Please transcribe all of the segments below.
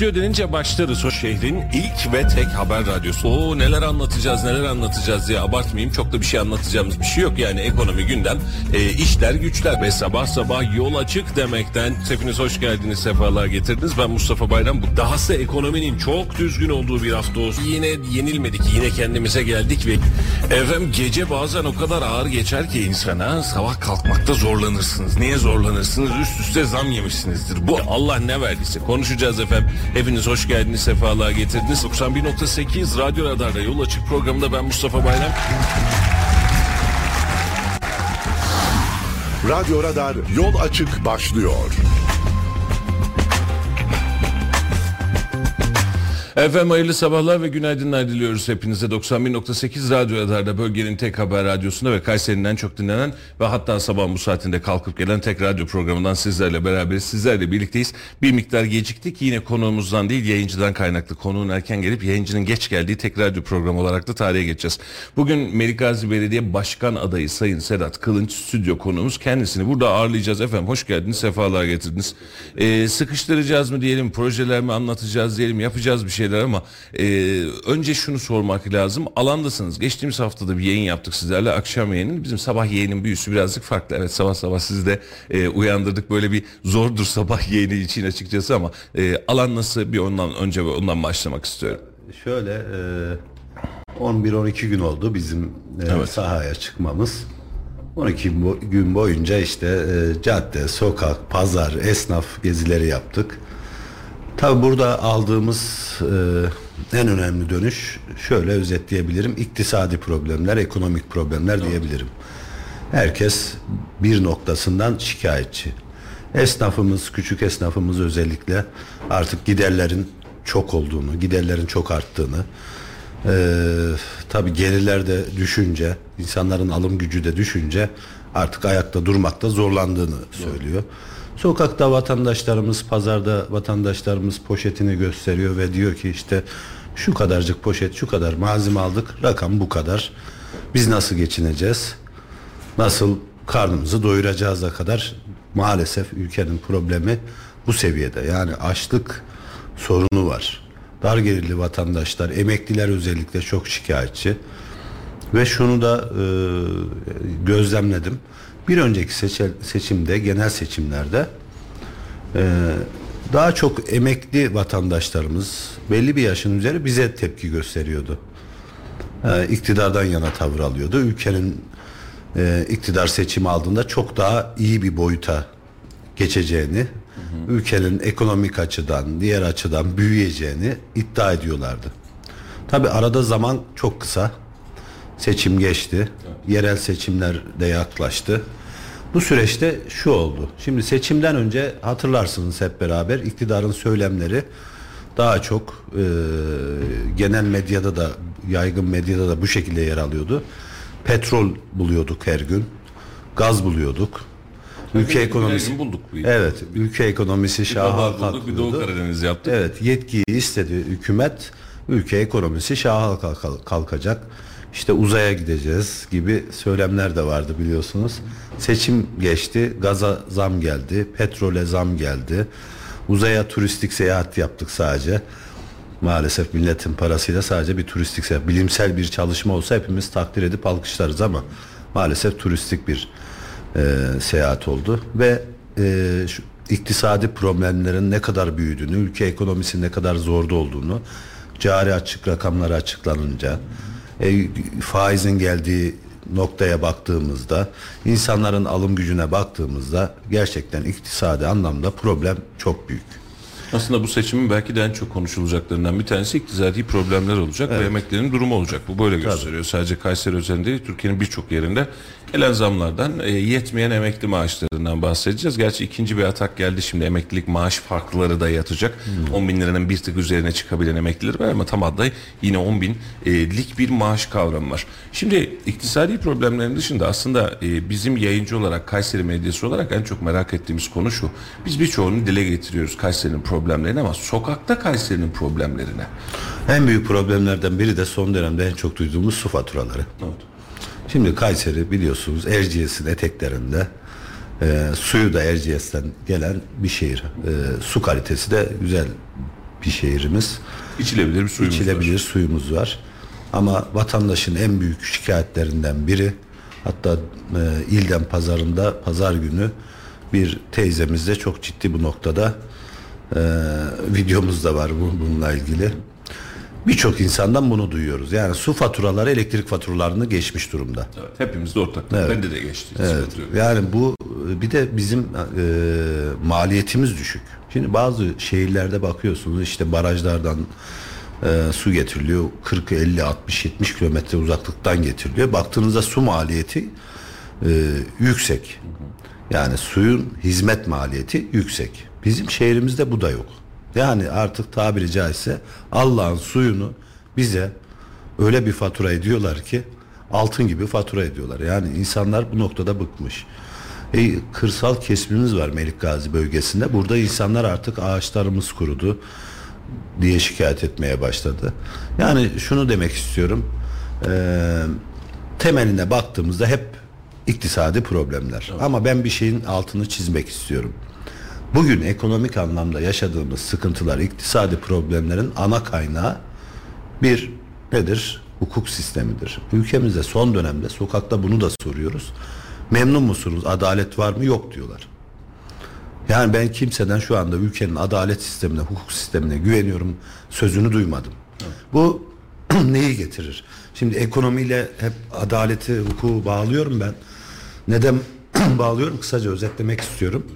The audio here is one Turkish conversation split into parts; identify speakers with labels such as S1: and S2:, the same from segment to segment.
S1: Radyo denince başlarız o şehrin ilk ve tek haber radyosu. Oo neler anlatacağız neler anlatacağız diye abartmayayım. Çok da bir şey anlatacağımız bir şey yok yani ekonomi gündem, e, işler güçler ve sabah sabah yol açık demekten. Hepiniz hoş geldiniz sefalar getirdiniz. Ben Mustafa Bayram. Bu dahası ekonominin çok düzgün olduğu bir hafta olsun. Yine yenilmedik yine kendimize geldik ve efendim gece bazen o kadar ağır geçer ki insana sabah kalkmakta zorlanırsınız. Niye zorlanırsınız? Üst üste zam yemişsinizdir. Bu Allah ne verdiyse konuşacağız efendim. Hepiniz hoş geldiniz, sefalar getirdiniz. 91.8 Radyo Radar'da Yol Açık programında ben Mustafa Bayram.
S2: Radyo Radar Yol Açık başlıyor.
S1: Efendim hayırlı sabahlar ve günaydınlar diliyoruz hepinize. 91.8 Radyo Radar'da bölgenin tek haber radyosunda ve Kayseri'nin en çok dinlenen ve hatta sabah bu saatinde kalkıp gelen tek radyo programından sizlerle beraberiz. Sizlerle birlikteyiz. Bir miktar geciktik. Yine konuğumuzdan değil yayıncıdan kaynaklı. Konuğun erken gelip yayıncının geç geldiği tek radyo programı olarak da tarihe geçeceğiz. Bugün Melikgazi Belediye Başkan adayı Sayın Sedat Kılınç stüdyo konuğumuz. Kendisini burada ağırlayacağız efendim. Hoş geldiniz, sefalar getirdiniz. Ee, sıkıştıracağız mı diyelim, projeler mi anlatacağız diyelim, yapacağız bir şeyler ama e, önce şunu sormak lazım. Alandasınız. Geçtiğimiz haftada bir yayın yaptık sizlerle. Akşam yayının. Bizim sabah yayının büyüsü birazcık farklı. Evet sabah sabah sizi de e, uyandırdık. Böyle bir zordur sabah yayını için açıkçası ama e, alan nasıl bir ondan önce ondan başlamak istiyorum.
S3: Şöyle e, 11-12 gün oldu bizim e,
S1: Evet.
S3: sahaya çıkmamız. 12 bo- gün boyunca işte e, cadde, sokak, pazar, esnaf gezileri yaptık. Tabi burada aldığımız e, en önemli dönüş şöyle özetleyebilirim. İktisadi problemler, ekonomik problemler diyebilirim. Herkes bir noktasından şikayetçi. Esnafımız, küçük esnafımız özellikle artık giderlerin çok olduğunu, giderlerin çok arttığını, ee, tabii gelirler de düşünce, insanların alım gücü de düşünce artık ayakta durmakta zorlandığını söylüyor. Sokakta vatandaşlarımız, pazarda vatandaşlarımız poşetini gösteriyor ve diyor ki işte şu kadarcık poşet, şu kadar malzeme aldık, rakam bu kadar. Biz nasıl geçineceğiz? Nasıl karnımızı doyuracağıza kadar maalesef ülkenin problemi bu seviyede. Yani açlık sorunu var. Dar gelirli vatandaşlar, emekliler özellikle çok şikayetçi. Ve şunu da e, gözlemledim. Bir önceki seçe- seçimde, genel seçimlerde e, daha çok emekli vatandaşlarımız belli bir yaşın üzeri bize tepki gösteriyordu. E, iktidardan yana tavır alıyordu. Ülkenin e, iktidar seçimi aldığında çok daha iyi bir boyuta geçeceğini, ülkenin ekonomik açıdan, diğer açıdan büyüyeceğini iddia ediyorlardı. Tabi arada zaman çok kısa. Seçim geçti. Yerel seçimler de yaklaştı. Bu süreçte şu oldu. Şimdi seçimden önce hatırlarsınız hep beraber iktidarın söylemleri daha çok e, genel medyada da yaygın medyada da bu şekilde yer alıyordu. Petrol buluyorduk her gün. Gaz buluyorduk. Ülke ekonomisi
S1: Her gün bulduk bu.
S3: Evet, ülke ekonomisi
S1: Bir
S3: şaha
S1: bulduk, bir Doğu. Karadeniz yaptık.
S3: Evet, yetkiyi istedi hükümet. Ülke ekonomisi şaha kalk- kalkacak. İşte uzaya gideceğiz gibi söylemler de vardı biliyorsunuz. Seçim geçti, gaza zam geldi, petrole zam geldi. Uzaya turistik seyahat yaptık sadece. Maalesef milletin parasıyla sadece bir turistik seyahat. Bilimsel bir çalışma olsa hepimiz takdir edip alkışlarız ama maalesef turistik bir e, seyahat oldu ve e, şu iktisadi problemlerin ne kadar büyüdüğünü, ülke ekonomisinin ne kadar zorda olduğunu, cari açık rakamları açıklanınca, e, faizin geldiği noktaya baktığımızda, insanların alım gücüne baktığımızda gerçekten iktisadi anlamda problem çok büyük.
S1: Aslında bu seçimin belki de en çok konuşulacaklarından bir tanesi iktisadi problemler olacak ve emeklerin durumu olacak. Bu böyle gösteriyor. Sadece Kayseri özelinde değil, Türkiye'nin birçok yerinde gelen zamlardan, e, yetmeyen emekli maaşlarından bahsedeceğiz. Gerçi ikinci bir atak geldi şimdi emeklilik maaş farkları da yatacak. 10 bin liranın bir tık üzerine çıkabilen emekliler var ama tam aday yine 10 binlik bir maaş kavramı var. Şimdi iktisadi problemlerin dışında aslında e, bizim yayıncı olarak Kayseri medyası olarak en çok merak ettiğimiz konu şu. Biz birçoğunu dile getiriyoruz Kayseri'nin problemlerini ama sokakta Kayseri'nin problemlerine.
S3: En büyük problemlerden biri de son dönemde en çok duyduğumuz su faturaları. Şimdi Kayseri biliyorsunuz Erciyes'in eteklerinde e, suyu da Erciyes'ten gelen bir şehir. E, su kalitesi de güzel bir şehrimiz.
S1: İçilebilir bir suyumuz
S3: İçilebilir
S1: var.
S3: suyumuz var. Ama vatandaşın en büyük şikayetlerinden biri hatta e, ilden pazarında pazar günü bir teyzemiz de çok ciddi bu noktada e, videomuz da var bu, bununla ilgili. Birçok insandan bunu duyuyoruz. Yani su faturaları elektrik faturalarını geçmiş durumda.
S1: Evet, hepimiz de ortak.
S3: Evet.
S1: Bende de geçti.
S3: Evet. Yani bu bir de bizim e, maliyetimiz düşük. Şimdi bazı şehirlerde bakıyorsunuz işte barajlardan e, su getiriliyor. 40, 50, 60, 70 kilometre uzaklıktan getiriliyor. Baktığınızda su maliyeti e, yüksek. Yani suyun hizmet maliyeti yüksek. Bizim şehrimizde bu da yok. Yani artık tabiri caizse Allah'ın suyunu bize öyle bir fatura ediyorlar ki altın gibi fatura ediyorlar. Yani insanlar bu noktada bıkmış. E, kırsal kesimimiz var Melik Gazi bölgesinde. Burada insanlar artık ağaçlarımız kurudu diye şikayet etmeye başladı. Yani şunu demek istiyorum. E, temeline baktığımızda hep iktisadi problemler. Ama ben bir şeyin altını çizmek istiyorum. Bugün ekonomik anlamda yaşadığımız sıkıntılar, iktisadi problemlerin ana kaynağı bir nedir? Hukuk sistemidir. Ülkemizde son dönemde sokakta bunu da soruyoruz. Memnun musunuz? Adalet var mı? Yok diyorlar. Yani ben kimseden şu anda ülkenin adalet sistemine, hukuk sistemine güveniyorum sözünü duymadım. Bu neyi getirir? Şimdi ekonomiyle hep adaleti, hukuku bağlıyorum ben. Neden bağlıyorum? Kısaca özetlemek istiyorum.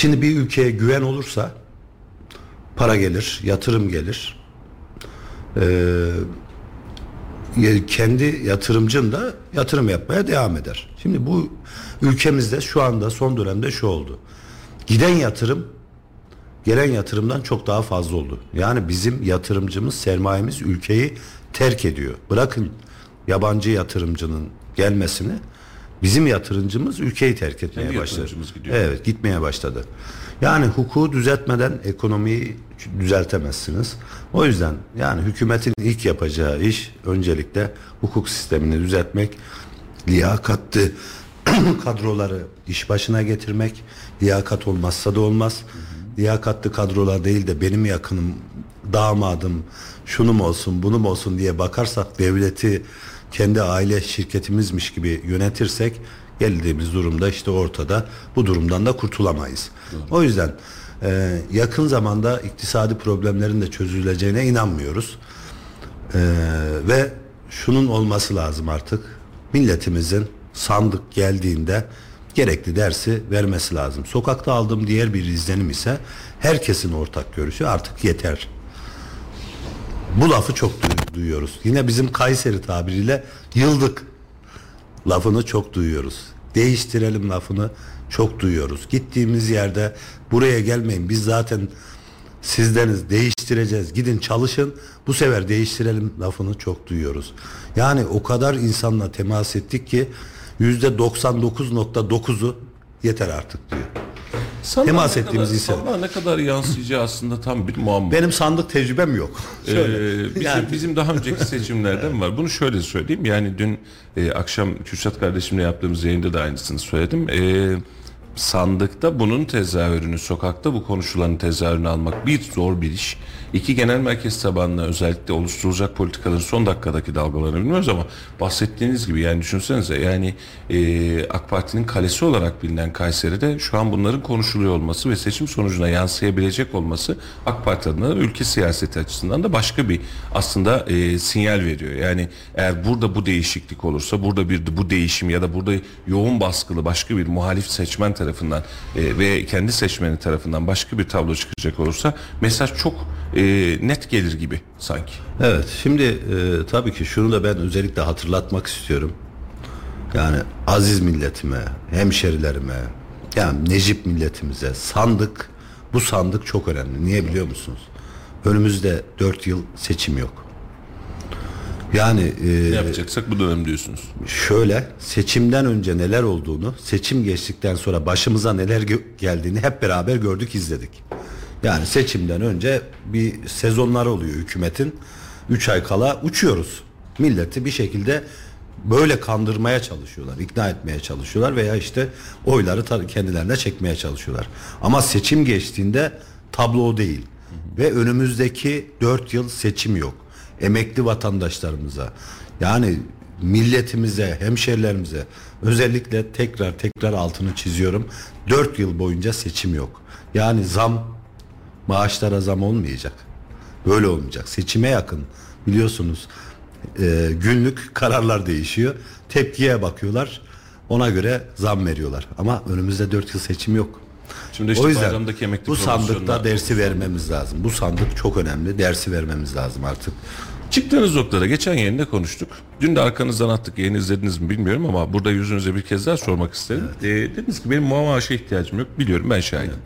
S3: Şimdi bir ülkeye güven olursa para gelir, yatırım gelir. Ee, kendi yatırımcın da yatırım yapmaya devam eder. Şimdi bu ülkemizde şu anda son dönemde şu oldu. Giden yatırım gelen yatırımdan çok daha fazla oldu. Yani bizim yatırımcımız, sermayemiz ülkeyi terk ediyor. Bırakın yabancı yatırımcının gelmesini bizim yatırımcımız ülkeyi terk etmeye
S1: Kendi
S3: başladı.
S1: gidiyor.
S3: Evet, gitmeye başladı. Yani hukuku düzeltmeden ekonomiyi düzeltemezsiniz. O yüzden yani hükümetin ilk yapacağı iş öncelikle hukuk sistemini düzeltmek, liyakatlı kadroları iş başına getirmek. Liyakat olmazsa da olmaz. Liyakatlı kadrolar değil de benim yakınım, damadım, şunum olsun, bunum olsun diye bakarsak devleti kendi aile şirketimizmiş gibi yönetirsek geldiğimiz durumda işte ortada bu durumdan da kurtulamayız. O yüzden e, yakın zamanda iktisadi problemlerin de çözüleceğine inanmıyoruz. Ee, ve şunun olması lazım artık. Milletimizin sandık geldiğinde gerekli dersi vermesi lazım. Sokakta aldığım diğer bir izlenim ise herkesin ortak görüşü artık yeter. Bu lafı çok duy- duyuyoruz. Yine bizim Kayseri tabiriyle yıldık lafını çok duyuyoruz. Değiştirelim lafını çok duyuyoruz. Gittiğimiz yerde buraya gelmeyin biz zaten sizdeniz değiştireceğiz gidin çalışın bu sefer değiştirelim lafını çok duyuyoruz. Yani o kadar insanla temas ettik ki yüzde 99.9'u yeter artık diyor.
S1: Sandığa
S3: Temas
S1: ne
S3: ettiğimiz
S1: kadar,
S3: insan.
S1: sandığa ne kadar yansıyacağı aslında tam bir muamma.
S3: Benim sandık tecrübem yok.
S1: Ee, bizim,
S3: yani
S1: bizim daha önceki seçimlerden var. Bunu şöyle söyleyeyim. Yani dün e, akşam Kürşat kardeşimle yaptığımız yayında da aynısını söyledim. E, sandıkta bunun tezahürünü, sokakta bu konuşulanın tezahürünü almak bir zor bir iş. İki genel merkez tabanlı özellikle oluşturulacak politikaların son dakikadaki dalgalarını bilmiyoruz ama bahsettiğiniz gibi yani düşünsenize yani e, AK Parti'nin kalesi olarak bilinen Kayseri'de şu an bunların konuşuluyor olması ve seçim sonucuna yansıyabilecek olması AK Parti adına ülke siyaseti açısından da başka bir aslında e, sinyal veriyor. Yani eğer burada bu değişiklik olursa burada bir bu değişim ya da burada yoğun baskılı başka bir muhalif seçmen tarafından e, ve kendi seçmeni tarafından başka bir tablo çıkacak olursa mesaj çok e, net gelir gibi sanki.
S3: Evet şimdi e, tabii ki şunu da ben özellikle hatırlatmak istiyorum. Yani aziz milletime, hemşerilerime, yani Necip milletimize sandık, bu sandık çok önemli. Niye biliyor musunuz? Önümüzde 4 yıl seçim yok. Yani e,
S1: Ne yapacaksak bu dönem diyorsunuz.
S3: şöyle seçimden önce neler olduğunu, seçim geçtikten sonra başımıza neler geldiğini hep beraber gördük, izledik. Yani seçimden önce bir sezonlar oluyor hükümetin. 3 ay kala uçuyoruz. Milleti bir şekilde böyle kandırmaya çalışıyorlar, ikna etmeye çalışıyorlar veya işte oyları kendilerine çekmeye çalışıyorlar. Ama seçim geçtiğinde tablo değil. ve önümüzdeki 4 yıl seçim yok. Emekli vatandaşlarımıza yani milletimize, hemşerilerimize özellikle tekrar tekrar altını çiziyorum. 4 yıl boyunca seçim yok. Yani zam maaşlara zam olmayacak. Böyle olmayacak. Seçime yakın biliyorsunuz e, günlük kararlar değişiyor. Tepkiye bakıyorlar. Ona göre zam veriyorlar. Ama önümüzde 4 yıl seçim yok.
S1: Şimdi işte
S3: o yüzden bu sandıkta dersi vermemiz lazım. Bu sandık çok önemli. Dersi vermemiz lazım artık.
S1: Çıktığınız noktada geçen yayında konuştuk. Dün de arkanızdan attık yayını izlediniz mi bilmiyorum ama burada yüzünüze bir kez daha sormak isterim. Ee, dediniz ki benim maaşa ihtiyacım yok. Biliyorum ben şahidim.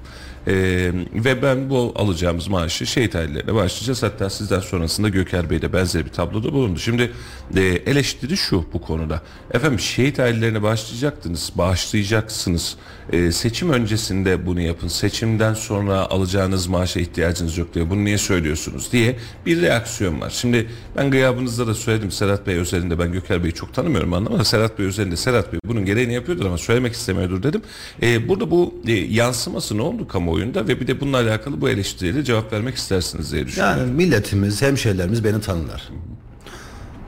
S1: Ee, ve ben bu alacağımız maaşı şehit ailelerine başlayacağız. Hatta sizden sonrasında Göker Bey benzer bir tabloda bulundu. Şimdi e, eleştiri şu bu konuda. Efendim şehit ailelerine başlayacaktınız, bağışlayacaksınız. Ee, seçim öncesinde bunu yapın. Seçimden sonra alacağınız maaşa ihtiyacınız yok diye. Bunu niye söylüyorsunuz diye bir reaksiyon var. Şimdi ben gıyabınızda da söyledim Serhat Bey özelinde ben Göker Bey'i çok tanımıyorum anlamadım. Serhat Bey özelinde Serhat Bey bunun gereğini yapıyordur ama söylemek istemiyordur dedim. Ee, burada bu e, yansıması ne oldu kamuoyunda ve bir de bununla alakalı bu eleştiriyle cevap vermek istersiniz diye düşünüyorum.
S3: Yani milletimiz, hemşehrilerimiz beni tanırlar.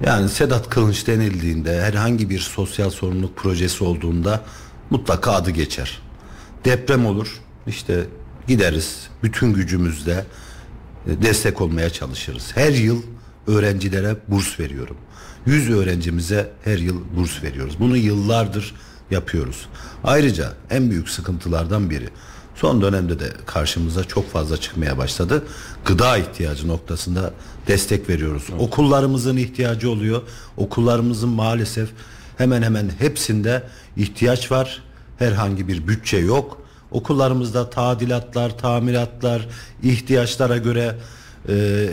S3: Yani Sedat Kılınç denildiğinde herhangi bir sosyal sorumluluk projesi olduğunda mutlaka adı geçer. Deprem olur işte gideriz bütün gücümüzle e, destek olmaya çalışırız. Her yıl öğrencilere burs veriyorum. 100 öğrencimize her yıl burs veriyoruz. Bunu yıllardır yapıyoruz. Ayrıca en büyük sıkıntılardan biri son dönemde de karşımıza çok fazla çıkmaya başladı. Gıda ihtiyacı noktasında destek veriyoruz. Okullarımızın ihtiyacı oluyor. Okullarımızın maalesef hemen hemen hepsinde ihtiyaç var. Herhangi bir bütçe yok. Okullarımızda tadilatlar, tamiratlar, ihtiyaçlara göre e,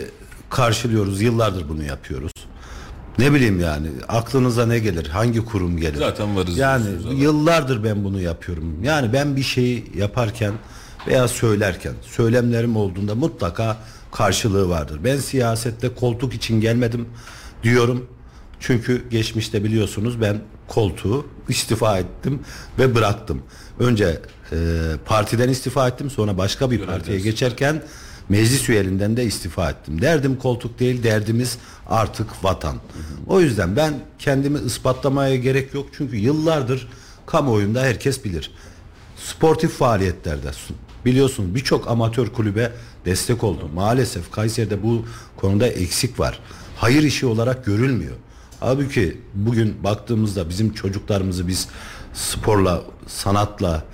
S3: karşılıyoruz. Yıllardır bunu yapıyoruz. Ne bileyim yani aklınıza ne gelir? Hangi kurum gelir?
S1: Zaten varız
S3: Yani yıllardır ben bunu yapıyorum. Yani ben bir şeyi yaparken veya söylerken söylemlerim olduğunda mutlaka karşılığı vardır. Ben siyasette koltuk için gelmedim diyorum. Çünkü geçmişte biliyorsunuz ben koltuğu istifa ettim ve bıraktım. Önce e, partiden istifa ettim sonra başka bir partiye geçerken meclis üyeliğinden de istifa ettim. Derdim koltuk değil derdimiz artık vatan. O yüzden ben kendimi ispatlamaya gerek yok. Çünkü yıllardır kamuoyunda herkes bilir. Sportif faaliyetlerde biliyorsunuz birçok amatör kulübe destek oldu. Maalesef Kayseri'de bu konuda eksik var. Hayır işi olarak görülmüyor. Halbuki bugün baktığımızda bizim çocuklarımızı biz sporla, sanatla,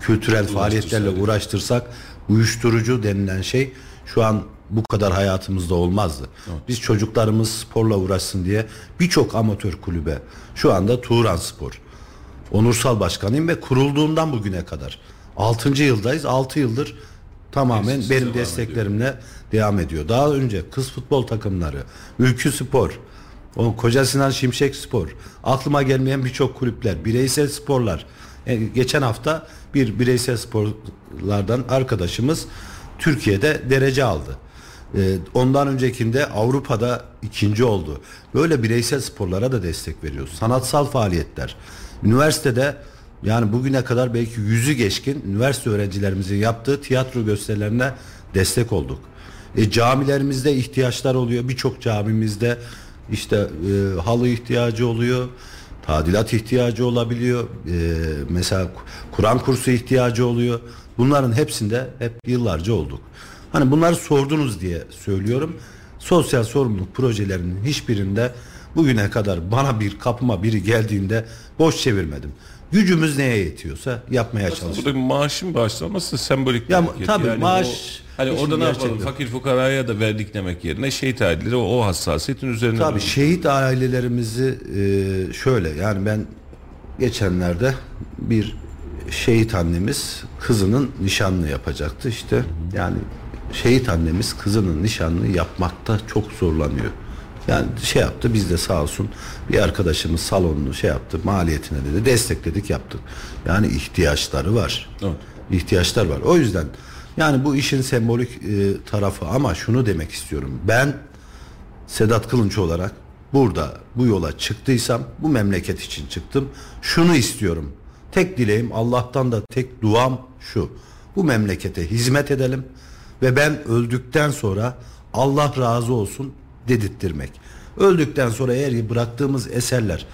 S3: kültürel faaliyetlerle uğraştırsak uyuşturucu denilen şey şu an bu kadar hayatımızda olmazdı. Biz çocuklarımız sporla uğraşsın diye birçok amatör kulübe şu anda Turan Spor. Onursal başkanıyım ve kurulduğundan bugüne kadar 6. yıldayız. 6 yıldır tamamen
S1: Tesisiz
S3: benim
S1: devam
S3: desteklerimle devam ediyor. Daha önce kız futbol takımları, Ülkü Spor, o Koca Sinan Şimşek Spor, aklıma gelmeyen birçok kulüpler, bireysel sporlar. E, geçen hafta bir bireysel sporlardan arkadaşımız Türkiye'de derece aldı. E, ondan öncekinde Avrupa'da ikinci oldu. Böyle bireysel sporlara da destek veriyoruz. Sanatsal faaliyetler. Üniversitede yani bugüne kadar belki yüzü geçkin üniversite öğrencilerimizin yaptığı tiyatro gösterilerine destek olduk. E, camilerimizde ihtiyaçlar oluyor. Birçok camimizde işte e, halı ihtiyacı oluyor. Tadilat ihtiyacı olabiliyor. E, mesela Kur'an kursu ihtiyacı oluyor. Bunların hepsinde hep yıllarca olduk. Hani bunları sordunuz diye söylüyorum. Sosyal sorumluluk projelerinin hiçbirinde bugüne kadar bana bir kapıma biri geldiğinde boş çevirmedim. Gücümüz neye yetiyorsa yapmaya çalışıyoruz.
S1: Burada bir maaşın bağışlanması sembolik bir
S3: Ya
S1: hareket.
S3: tabii
S1: Yani
S3: maaş
S1: o- hani orada ne yapalım fakir fukaraya da verdik demek yerine şehit aileleri o, o hassasiyetin üzerine
S3: Tabii
S1: duralım.
S3: şehit ailelerimizi e, şöyle yani ben geçenlerde bir şehit annemiz kızının nişanını yapacaktı işte yani şehit annemiz kızının nişanını yapmakta çok zorlanıyor. Yani şey yaptı biz de sağ olsun bir arkadaşımız salonunu şey yaptı maliyetine dedi destekledik yaptık. Yani ihtiyaçları var.
S1: Evet.
S3: İhtiyaçlar var. O yüzden yani bu işin sembolik e, tarafı ama şunu demek istiyorum. Ben Sedat Kılınç olarak burada bu yola çıktıysam bu memleket için çıktım. Şunu istiyorum. Tek dileğim Allah'tan da tek duam şu. Bu memlekete hizmet edelim. ve ben öldükten sonra Allah razı olsun dedirttirmek. Öldükten sonra eğer bıraktığımız eserler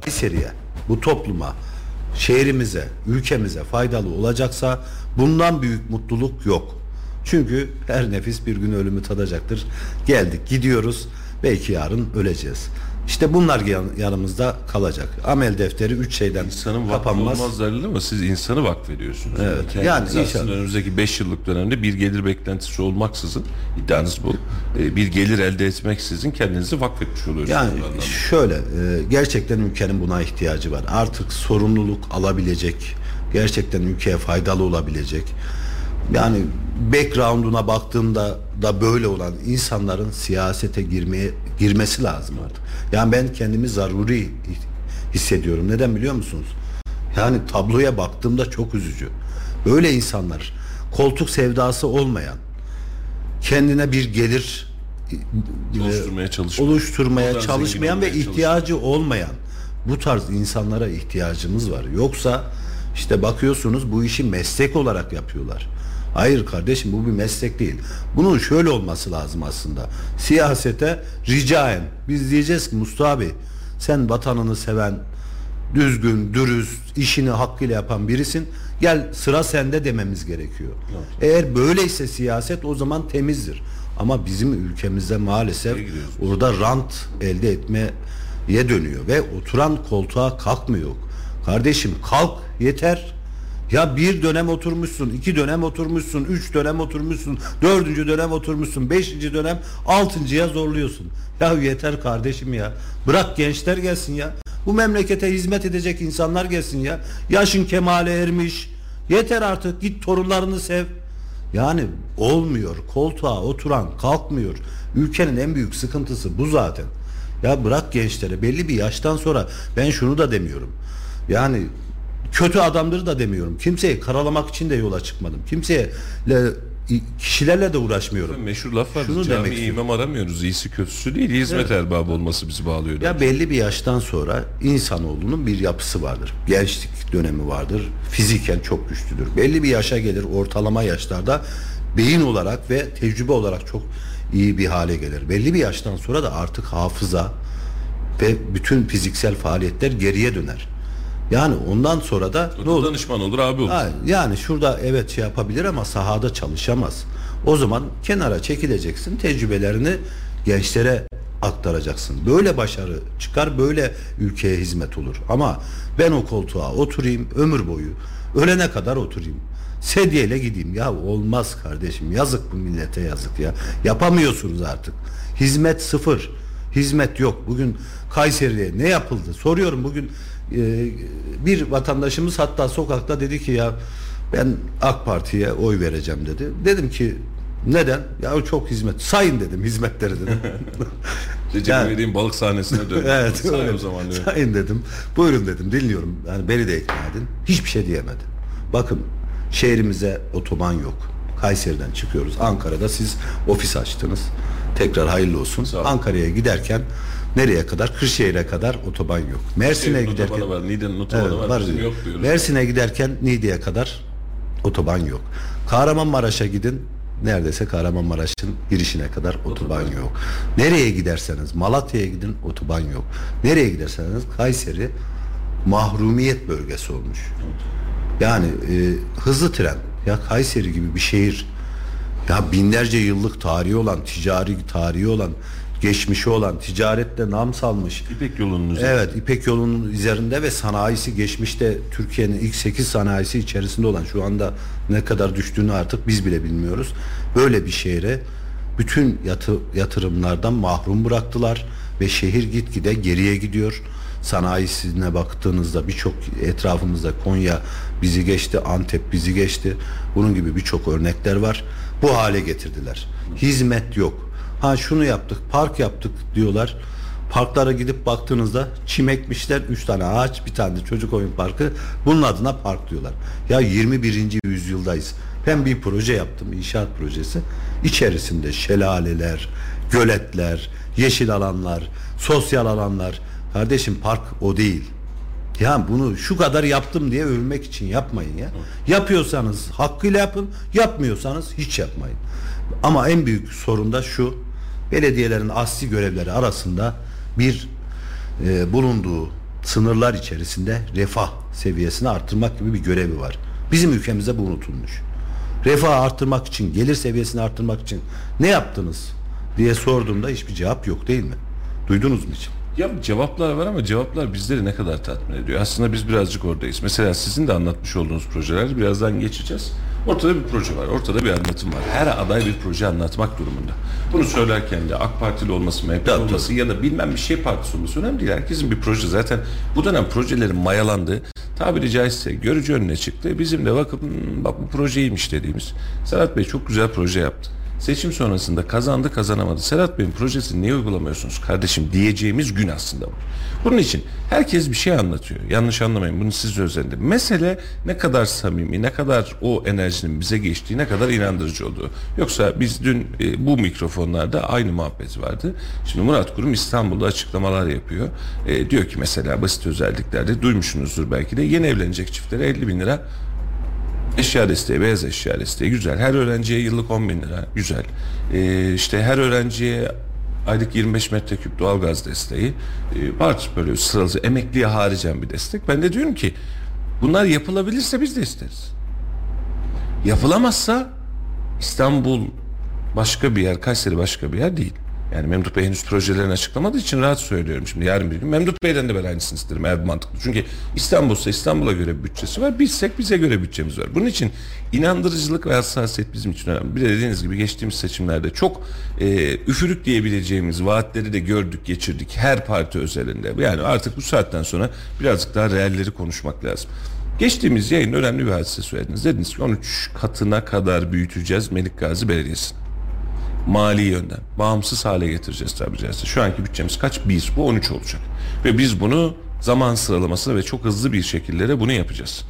S3: Kayseri'ye, bu topluma, şehrimize, ülkemize faydalı olacaksa bundan büyük mutluluk yok. Çünkü her nefis bir gün ölümü tadacaktır. Geldik, gidiyoruz. Belki yarın öleceğiz. İşte bunlar yan- yanımızda kalacak. Amel defteri üç şeyden
S1: İnsanın
S3: kapanmaz.
S1: olmaz derler ama siz insanı vakfediyorsunuz.
S3: Evet, yani
S1: aslında
S3: inşallah.
S1: önümüzdeki 5 yıllık dönemde bir gelir beklentisi olmaksızın iddianız bu. e, Bir gelir elde etmeksizin kendinizi vakfetmiş oluyorsunuz.
S3: Yani şöyle e, gerçekten ülkenin buna ihtiyacı var. Artık sorumluluk alabilecek, gerçekten ülkeye faydalı olabilecek. Yani background'una baktığımda da böyle olan insanların siyasete girmeye girmesi lazım artık. Yani ben kendimi zaruri hissediyorum. Neden biliyor musunuz? Yani tabloya baktığımda çok üzücü. Böyle insanlar koltuk sevdası olmayan, kendine bir gelir
S1: oluşturmaya çalışmak.
S3: oluşturmaya çalışmayan ve ihtiyacı olmayan bu tarz insanlara ihtiyacımız var. Yoksa işte bakıyorsunuz bu işi meslek olarak yapıyorlar. Hayır kardeşim bu bir meslek değil. Bunun şöyle olması lazım aslında. Siyasete ricaen biz diyeceğiz ki Mustafa Bey sen vatanını seven düzgün, dürüst, işini hakkıyla yapan birisin. Gel sıra sende dememiz gerekiyor. Eğer böyleyse siyaset o zaman temizdir. Ama bizim ülkemizde maalesef orada rant elde etmeye dönüyor ve oturan koltuğa kalkmıyor. Kardeşim kalk yeter. Ya bir dönem oturmuşsun, iki dönem oturmuşsun, üç dönem oturmuşsun, dördüncü dönem oturmuşsun, beşinci dönem, altıncıya zorluyorsun. Ya yeter kardeşim ya. Bırak gençler gelsin ya. Bu memlekete hizmet edecek insanlar gelsin ya. Yaşın kemale ermiş. Yeter artık git torunlarını sev. Yani olmuyor. Koltuğa oturan kalkmıyor. Ülkenin en büyük sıkıntısı bu zaten. Ya bırak gençlere belli bir yaştan sonra ben şunu da demiyorum. Yani kötü adamdır da demiyorum. Kimseyi karalamak için de yola çıkmadım. Kimseye kişilerle de uğraşmıyorum.
S1: Meşhur laf var.
S3: Şunu
S1: Cami
S3: demek
S1: imam aramıyoruz. İyisi kötüsü değil. Hizmet erbabı olması bizi bağlıyor.
S3: Ya belli bir yaştan sonra insanoğlunun bir yapısı vardır. Gençlik dönemi vardır. Fiziken çok güçlüdür. Belli bir yaşa gelir ortalama yaşlarda beyin olarak ve tecrübe olarak çok iyi bir hale gelir. Belli bir yaştan sonra da artık hafıza ve bütün fiziksel faaliyetler geriye döner. Yani ondan sonra da ne olur?
S1: danışman olur abi olur.
S3: Ha, yani şurada evet şey yapabilir ama sahada çalışamaz. O zaman kenara çekileceksin, tecrübelerini gençlere aktaracaksın. Böyle başarı çıkar, böyle ülkeye hizmet olur. Ama ben o koltuğa oturayım ömür boyu, ölene kadar oturayım. Sedyeyle gideyim. Ya olmaz kardeşim. Yazık bu millete yazık ya. Yapamıyorsunuz artık. Hizmet sıfır. Hizmet yok. Bugün Kayseri'ye ne yapıldı? Soruyorum bugün e, bir vatandaşımız hatta sokakta dedi ki ya ben AK Parti'ye oy vereceğim dedi. Dedim ki neden? Ya çok hizmet. Sayın dedim hizmetleri dedim.
S1: Recep
S3: Yani-
S1: İvedik'in balık sahnesine dön.
S3: evet.
S1: Say
S3: öyle.
S1: o zaman. evet.
S3: Sayın dedim. Buyurun dedim. Dinliyorum. Yani beni de ikna edin. Hiçbir şey diyemedi. Bakın şehrimize otoban yok. Kayseri'den çıkıyoruz. Ankara'da siz ofis açtınız. Tekrar hayırlı olsun. Ankara'ya giderken nereye kadar? Kırşehir'e kadar otoban yok. Mersin'e
S1: Evin
S3: giderken
S1: var. Niğde'nin otobanı
S3: Evet,
S1: var.
S3: var diyor.
S1: yok diyoruz.
S3: Mersin'e giderken Niğde'ye kadar otoban yok. Kahramanmaraş'a gidin neredeyse Kahramanmaraş'ın girişine kadar otoban yok. Nereye giderseniz Malatya'ya gidin otoban yok. Nereye giderseniz Kayseri mahrumiyet bölgesi olmuş. Yani e, hızlı tren ya Kayseri gibi bir şehir ya binlerce yıllık tarihi olan, ticari tarihi olan, geçmişi olan, ticarette nam salmış.
S1: İpek yolunun üzerinde.
S3: Evet İpek yolunun üzerinde ve sanayisi geçmişte Türkiye'nin ilk 8 sanayisi içerisinde olan şu anda ne kadar düştüğünü artık biz bile bilmiyoruz. Böyle bir şehre bütün yatı, yatırımlardan mahrum bıraktılar ve şehir gitgide geriye gidiyor. Sanayisine baktığınızda birçok etrafımızda Konya bizi geçti, Antep bizi geçti. Bunun gibi birçok örnekler var. Bu hale getirdiler. Hizmet yok. Ha şunu yaptık, park yaptık diyorlar. Parklara gidip baktığınızda çim ekmişler. Üç tane ağaç, bir tane de çocuk oyun parkı. Bunun adına park diyorlar. Ya 21. yüzyıldayız. Ben bir proje yaptım, inşaat projesi. İçerisinde şelaleler, göletler, yeşil alanlar, sosyal alanlar. Kardeşim park o değil. Ya bunu şu kadar yaptım diye övülmek için yapmayın ya. Yapıyorsanız hakkıyla yapın, yapmıyorsanız hiç yapmayın. Ama en büyük sorun da şu. Belediyelerin asli görevleri arasında bir e, bulunduğu sınırlar içerisinde refah seviyesini arttırmak gibi bir görevi var. Bizim ülkemizde bu unutulmuş. Refah arttırmak için, gelir seviyesini arttırmak için ne yaptınız diye sorduğumda hiçbir cevap yok değil mi? Duydunuz mu hiç?
S1: Ya cevaplar var ama cevaplar bizleri ne kadar tatmin ediyor? Aslında biz birazcık oradayız. Mesela sizin de anlatmış olduğunuz projeler birazdan geçeceğiz. Ortada bir proje var, ortada bir anlatım var. Her aday bir proje anlatmak durumunda. Bunu söylerken de AK Partili olması, MHP
S3: Tabii,
S1: olması ya da bilmem bir şey partisi olması önemli değil. Herkesin bir proje zaten bu dönem projelerin mayalandığı tabiri caizse görücü önüne çıktı. Bizim de bakıp "Hmm, bak bu projeymiş dediğimiz. Serhat Bey çok güzel proje yaptı. Seçim sonrasında kazandı kazanamadı. Serhat Bey'in projesini niye uygulamıyorsunuz kardeşim diyeceğimiz gün aslında bu. Bunun için herkes bir şey anlatıyor. Yanlış anlamayın bunu siz de özelinde. Mesele ne kadar samimi, ne kadar o enerjinin bize geçtiği, ne kadar inandırıcı olduğu. Yoksa biz dün e, bu mikrofonlarda aynı muhabbet vardı. Şimdi Murat Kurum İstanbul'da açıklamalar yapıyor. E, diyor ki mesela basit özelliklerde duymuşsunuzdur belki de yeni evlenecek çiftlere 50 bin lira Eşya desteği, beyaz eşya desteği güzel. Her öğrenciye yıllık 10 bin lira güzel. Ee, işte her öğrenciye aylık 25 metreküp doğalgaz desteği ee, var böyle sırası emekliye haricen bir destek. Ben de diyorum ki bunlar yapılabilirse biz de isteriz. Yapılamazsa İstanbul başka bir yer, Kayseri başka bir yer değil. Yani Memduh Bey henüz projelerini açıklamadığı için rahat söylüyorum şimdi yarın bir gün. Memduh Bey'den de ben aynısını isterim eğer mantıklı. Çünkü İstanbul'sa İstanbul'a göre bir bütçesi var. Bizsek bize göre bütçemiz var. Bunun için inandırıcılık ve hassasiyet bizim için önemli. Bir de dediğiniz gibi geçtiğimiz seçimlerde çok e, üfürük diyebileceğimiz vaatleri de gördük, geçirdik. Her parti özelinde. Yani artık bu saatten sonra birazcık daha realleri konuşmak lazım. Geçtiğimiz yayın önemli bir hadise söylediniz. Dediniz ki 13 katına kadar büyüteceğiz Melik Gazi Belediyesi'ni mali yönden bağımsız hale getireceğiz tabii caizse. Şu anki bütçemiz kaç? 1. Bu 13 olacak. Ve biz bunu zaman sıralamasına ve çok hızlı bir şekilde de bunu yapacağız.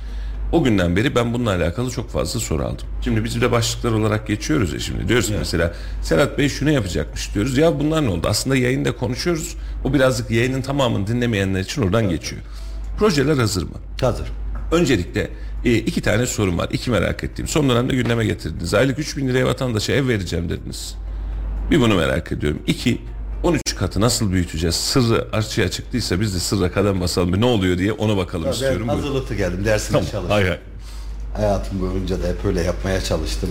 S1: O günden beri ben bununla alakalı çok fazla soru aldım. Şimdi biz de başlıklar olarak geçiyoruz ya şimdi. Diyoruz ki mesela Serhat Bey şunu yapacakmış diyoruz. Ya bunlar ne oldu? Aslında yayında konuşuyoruz. O birazcık yayının tamamını dinlemeyenler için oradan geçiyor. Projeler hazır mı?
S3: Hazır.
S1: Öncelikle e, iki tane sorum var. İki merak ettiğim. Son dönemde gündeme getirdiniz. Aylık 3 bin liraya vatandaşa ev vereceğim dediniz. Bir bunu merak ediyorum. İki, 13 katı nasıl büyüteceğiz? Sırrı açığa çıktıysa biz de sırra kadem basalım. Ne oluyor diye ona bakalım
S3: Ben
S1: istiyorum. Buyurun.
S3: hazırlıklı geldim dersine
S1: Tamam.
S3: çalıştım.
S1: Hay hay.
S3: Hayatım boyunca da hep öyle yapmaya çalıştım.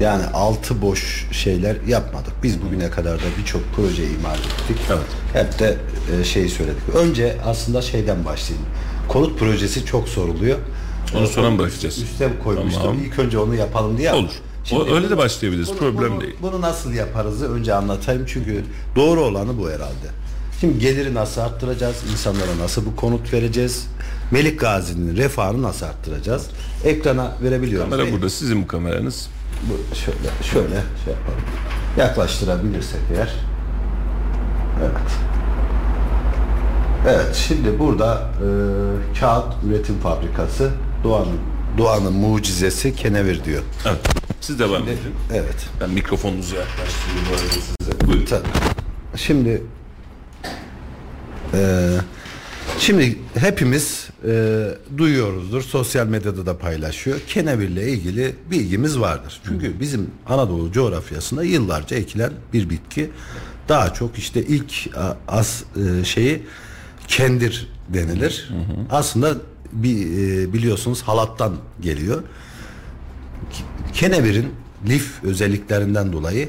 S3: Yani altı boş şeyler yapmadık. Biz bugüne kadar da birçok proje imal ettik.
S1: Evet.
S3: Hep de şeyi söyledik. Önce aslında şeyden başlayayım. Konut projesi çok soruluyor.
S1: Onu sonra mı bırakacağız?
S3: Üste koymuştum.
S1: Tamam.
S3: İlk önce onu yapalım diye.
S1: Olur. O, öyle de başlayabiliriz.
S3: bunu,
S1: Problem
S3: bunu-
S1: değil.
S3: Bunu nasıl yaparızı önce anlatayım çünkü doğru olanı bu herhalde. Şimdi geliri nasıl arttıracağız? İnsanlara nasıl bu konut vereceğiz? Melik Gazi'nin refahını nasıl arttıracağız? Ekrana verebiliyoruz.
S1: Kamera burada. Sizin bu kameranız.
S3: Bu şöyle şöyle şey yapalım. Yaklaştırabilirsek eğer. Evet. Evet şimdi burada e, kağıt üretim fabrikası Doğan'ın Doğan'ın mucizesi kenevir diyor.
S1: Evet. Siz devam edin.
S3: Evet.
S1: Ben mikrofonunuzu yaklaştırayım bu arada size. Buyurun.
S3: Tabii. Şimdi e, şimdi hepimiz e, duyuyoruzdur. Sosyal medyada da paylaşıyor. Kenevirle ilgili bilgimiz vardır. Çünkü bizim Anadolu coğrafyasında yıllarca ekilen bir bitki. Daha çok işte ilk as e, şeyi kendir denilir. Aslında bir e, biliyorsunuz halattan geliyor. Kenevirin lif özelliklerinden dolayı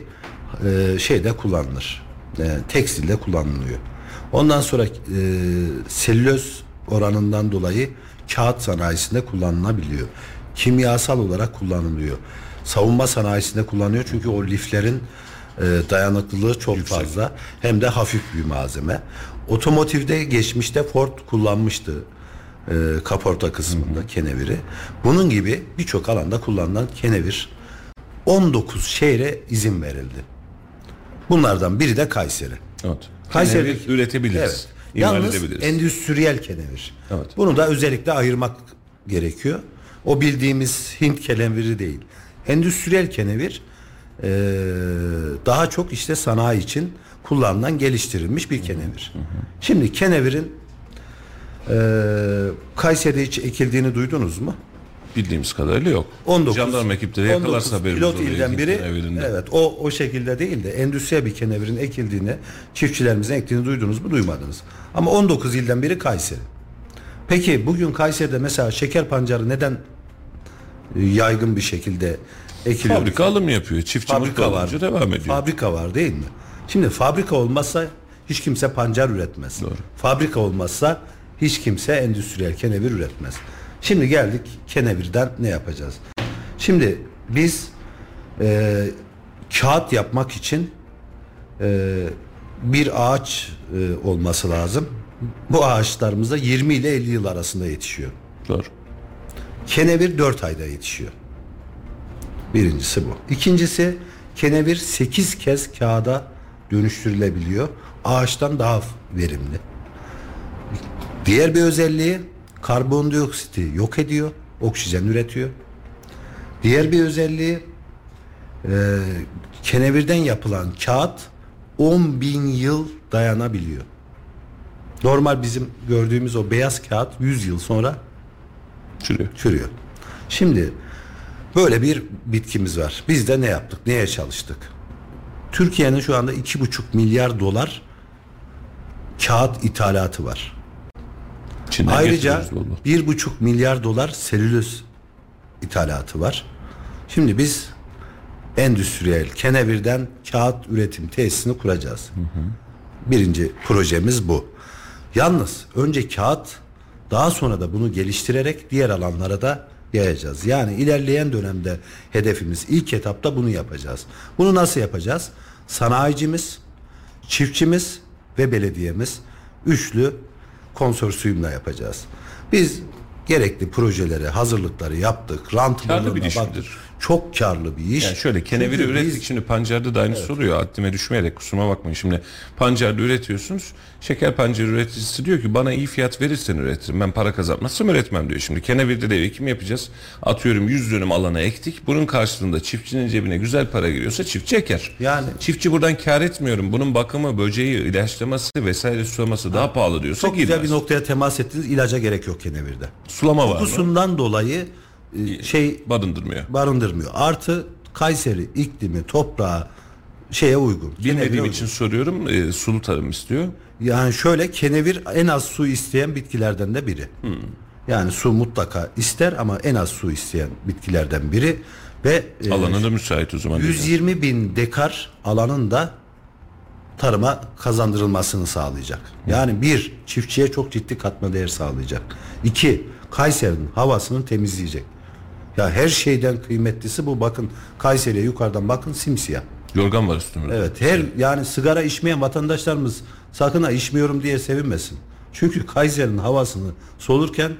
S3: e, şeyde kullanılır. E, tekstilde kullanılıyor. Ondan sonra e, selüloz oranından dolayı kağıt sanayisinde kullanılabiliyor. Kimyasal olarak kullanılıyor. Savunma sanayisinde kullanılıyor çünkü o liflerin e, dayanıklılığı çok fazla. Hem de hafif bir malzeme. Otomotivde geçmişte Ford kullanmıştı e, kaporta kısmında keneviri. Bunun gibi birçok alanda kullanılan kenevir 19 şehre izin verildi. Bunlardan biri de Kayseri.
S1: Evet.
S3: Kayseri
S1: Kenevir üretebiliriz.
S3: Evet. Yalnız endüstriyel kenevir.
S1: Evet.
S3: Bunu da özellikle ayırmak gerekiyor. O bildiğimiz Hint keneviri değil. Endüstriyel kenevir e, daha çok işte sanayi için kullanılan geliştirilmiş bir kenevir. Şimdi kenevirin Kayseri'de hiç ekildiğini duydunuz mu?
S1: Bildiğimiz kadarıyla yok.
S3: 19
S1: Jandarma ekipleri yakalarsa
S3: 19
S1: haberimiz
S3: pilot ilden biri
S1: kenevirinde.
S3: evet o o şekilde değil de endüstriyel bir kenevirin ekildiğini çiftçilerimizin ektiğini duydunuz mu duymadınız. Ama 19 ilden biri Kayseri. Peki bugün Kayseri'de mesela şeker pancarı neden e, yaygın bir şekilde ekiliyor?
S1: Fabrika alım yapıyor. Çiftçi
S3: fabrika var.
S1: devam ediyor.
S3: Fabrika var değil mi? Şimdi fabrika olmazsa hiç kimse pancar üretmez.
S1: Doğru.
S3: Fabrika olmazsa hiç kimse endüstriyel kenevir üretmez. Şimdi geldik kenevirden ne yapacağız? Şimdi biz e, kağıt yapmak için e, bir ağaç e, olması lazım. Bu ağaçlarımız da 20 ile 50 yıl arasında yetişiyor.
S1: Doğru.
S3: Kenevir 4 ayda yetişiyor. Birincisi bu. İkincisi kenevir 8 kez kağıda dönüştürülebiliyor. Ağaçtan daha verimli. Diğer bir özelliği karbondioksiti yok ediyor. Oksijen üretiyor. Diğer bir özelliği e, kenevirden yapılan kağıt 10 bin yıl dayanabiliyor. Normal bizim gördüğümüz o beyaz kağıt 100 yıl sonra
S1: Çürüyor.
S3: çürüyor. Şimdi böyle bir bitkimiz var. Biz de ne yaptık? Neye çalıştık? Türkiye'nin şu anda iki buçuk milyar dolar kağıt ithalatı var.
S1: Çin'den
S3: Ayrıca bir buçuk milyar dolar selüloz ithalatı var. Şimdi biz endüstriyel kenevirden kağıt üretim tesisini kuracağız. Birinci projemiz bu. Yalnız önce kağıt daha sonra da bunu geliştirerek diğer alanlara da yayacağız. Yani ilerleyen dönemde hedefimiz ilk etapta bunu yapacağız. Bunu nasıl yapacağız? Sanayicimiz, çiftçimiz ve belediyemiz üçlü konsorsiyumla yapacağız. Biz gerekli projeleri, hazırlıkları yaptık. Rant
S1: Karlı
S3: malına
S1: bir iş
S3: baktık. Çok karlı bir iş.
S1: Yani şöyle keneviri
S3: Çünkü
S1: ürettik
S3: biz-
S1: şimdi pancarda da aynısı oluyor. Haddime düşmeyerek kusuruma bakmayın. Şimdi pancarda üretiyorsunuz. Şeker pancarı üreticisi diyor ki bana iyi fiyat verirsen üretirim. Ben para kazanmazsam üretmem diyor. Şimdi kenevirde de ekim yapacağız. Atıyorum 100 dönüm alana ektik. Bunun karşılığında çiftçinin cebine güzel para giriyorsa çiftçi eker.
S3: Yani-
S1: Çiftçi buradan kar etmiyorum. Bunun bakımı, böceği, ilaçlaması vesaire sulaması daha pahalı diyorsa
S3: Çok güzel
S1: girmez.
S3: bir noktaya temas ettiniz. İlaca gerek yok kenevirde.
S1: Sulama var?
S3: Kokusundan dolayı e, şey
S1: Barındırmıyor.
S3: barındırmıyor. Artı Kayseri iklimi, toprağı şeye uygun.
S1: Bilmediğim için
S3: uygun.
S1: soruyorum. E, sulu tarım istiyor.
S3: Yani şöyle kenevir en az su isteyen bitkilerden de biri.
S1: Hmm.
S3: Yani su mutlaka ister ama en az su isteyen bitkilerden biri ve e,
S1: Alanı da müsait o zaman.
S3: 120 bin dekar alanın da tarıma kazandırılmasını sağlayacak. Yani bir, çiftçiye çok ciddi katma değer sağlayacak. İki, Kayseri'nin havasını temizleyecek. Ya her şeyden kıymetlisi bu. Bakın Kayseri'ye yukarıdan bakın simsiyah.
S1: Yorgan var üstümde.
S3: Evet her yani sigara içmeyen vatandaşlarımız sakın ha içmiyorum diye sevinmesin. Çünkü Kayseri'nin havasını solurken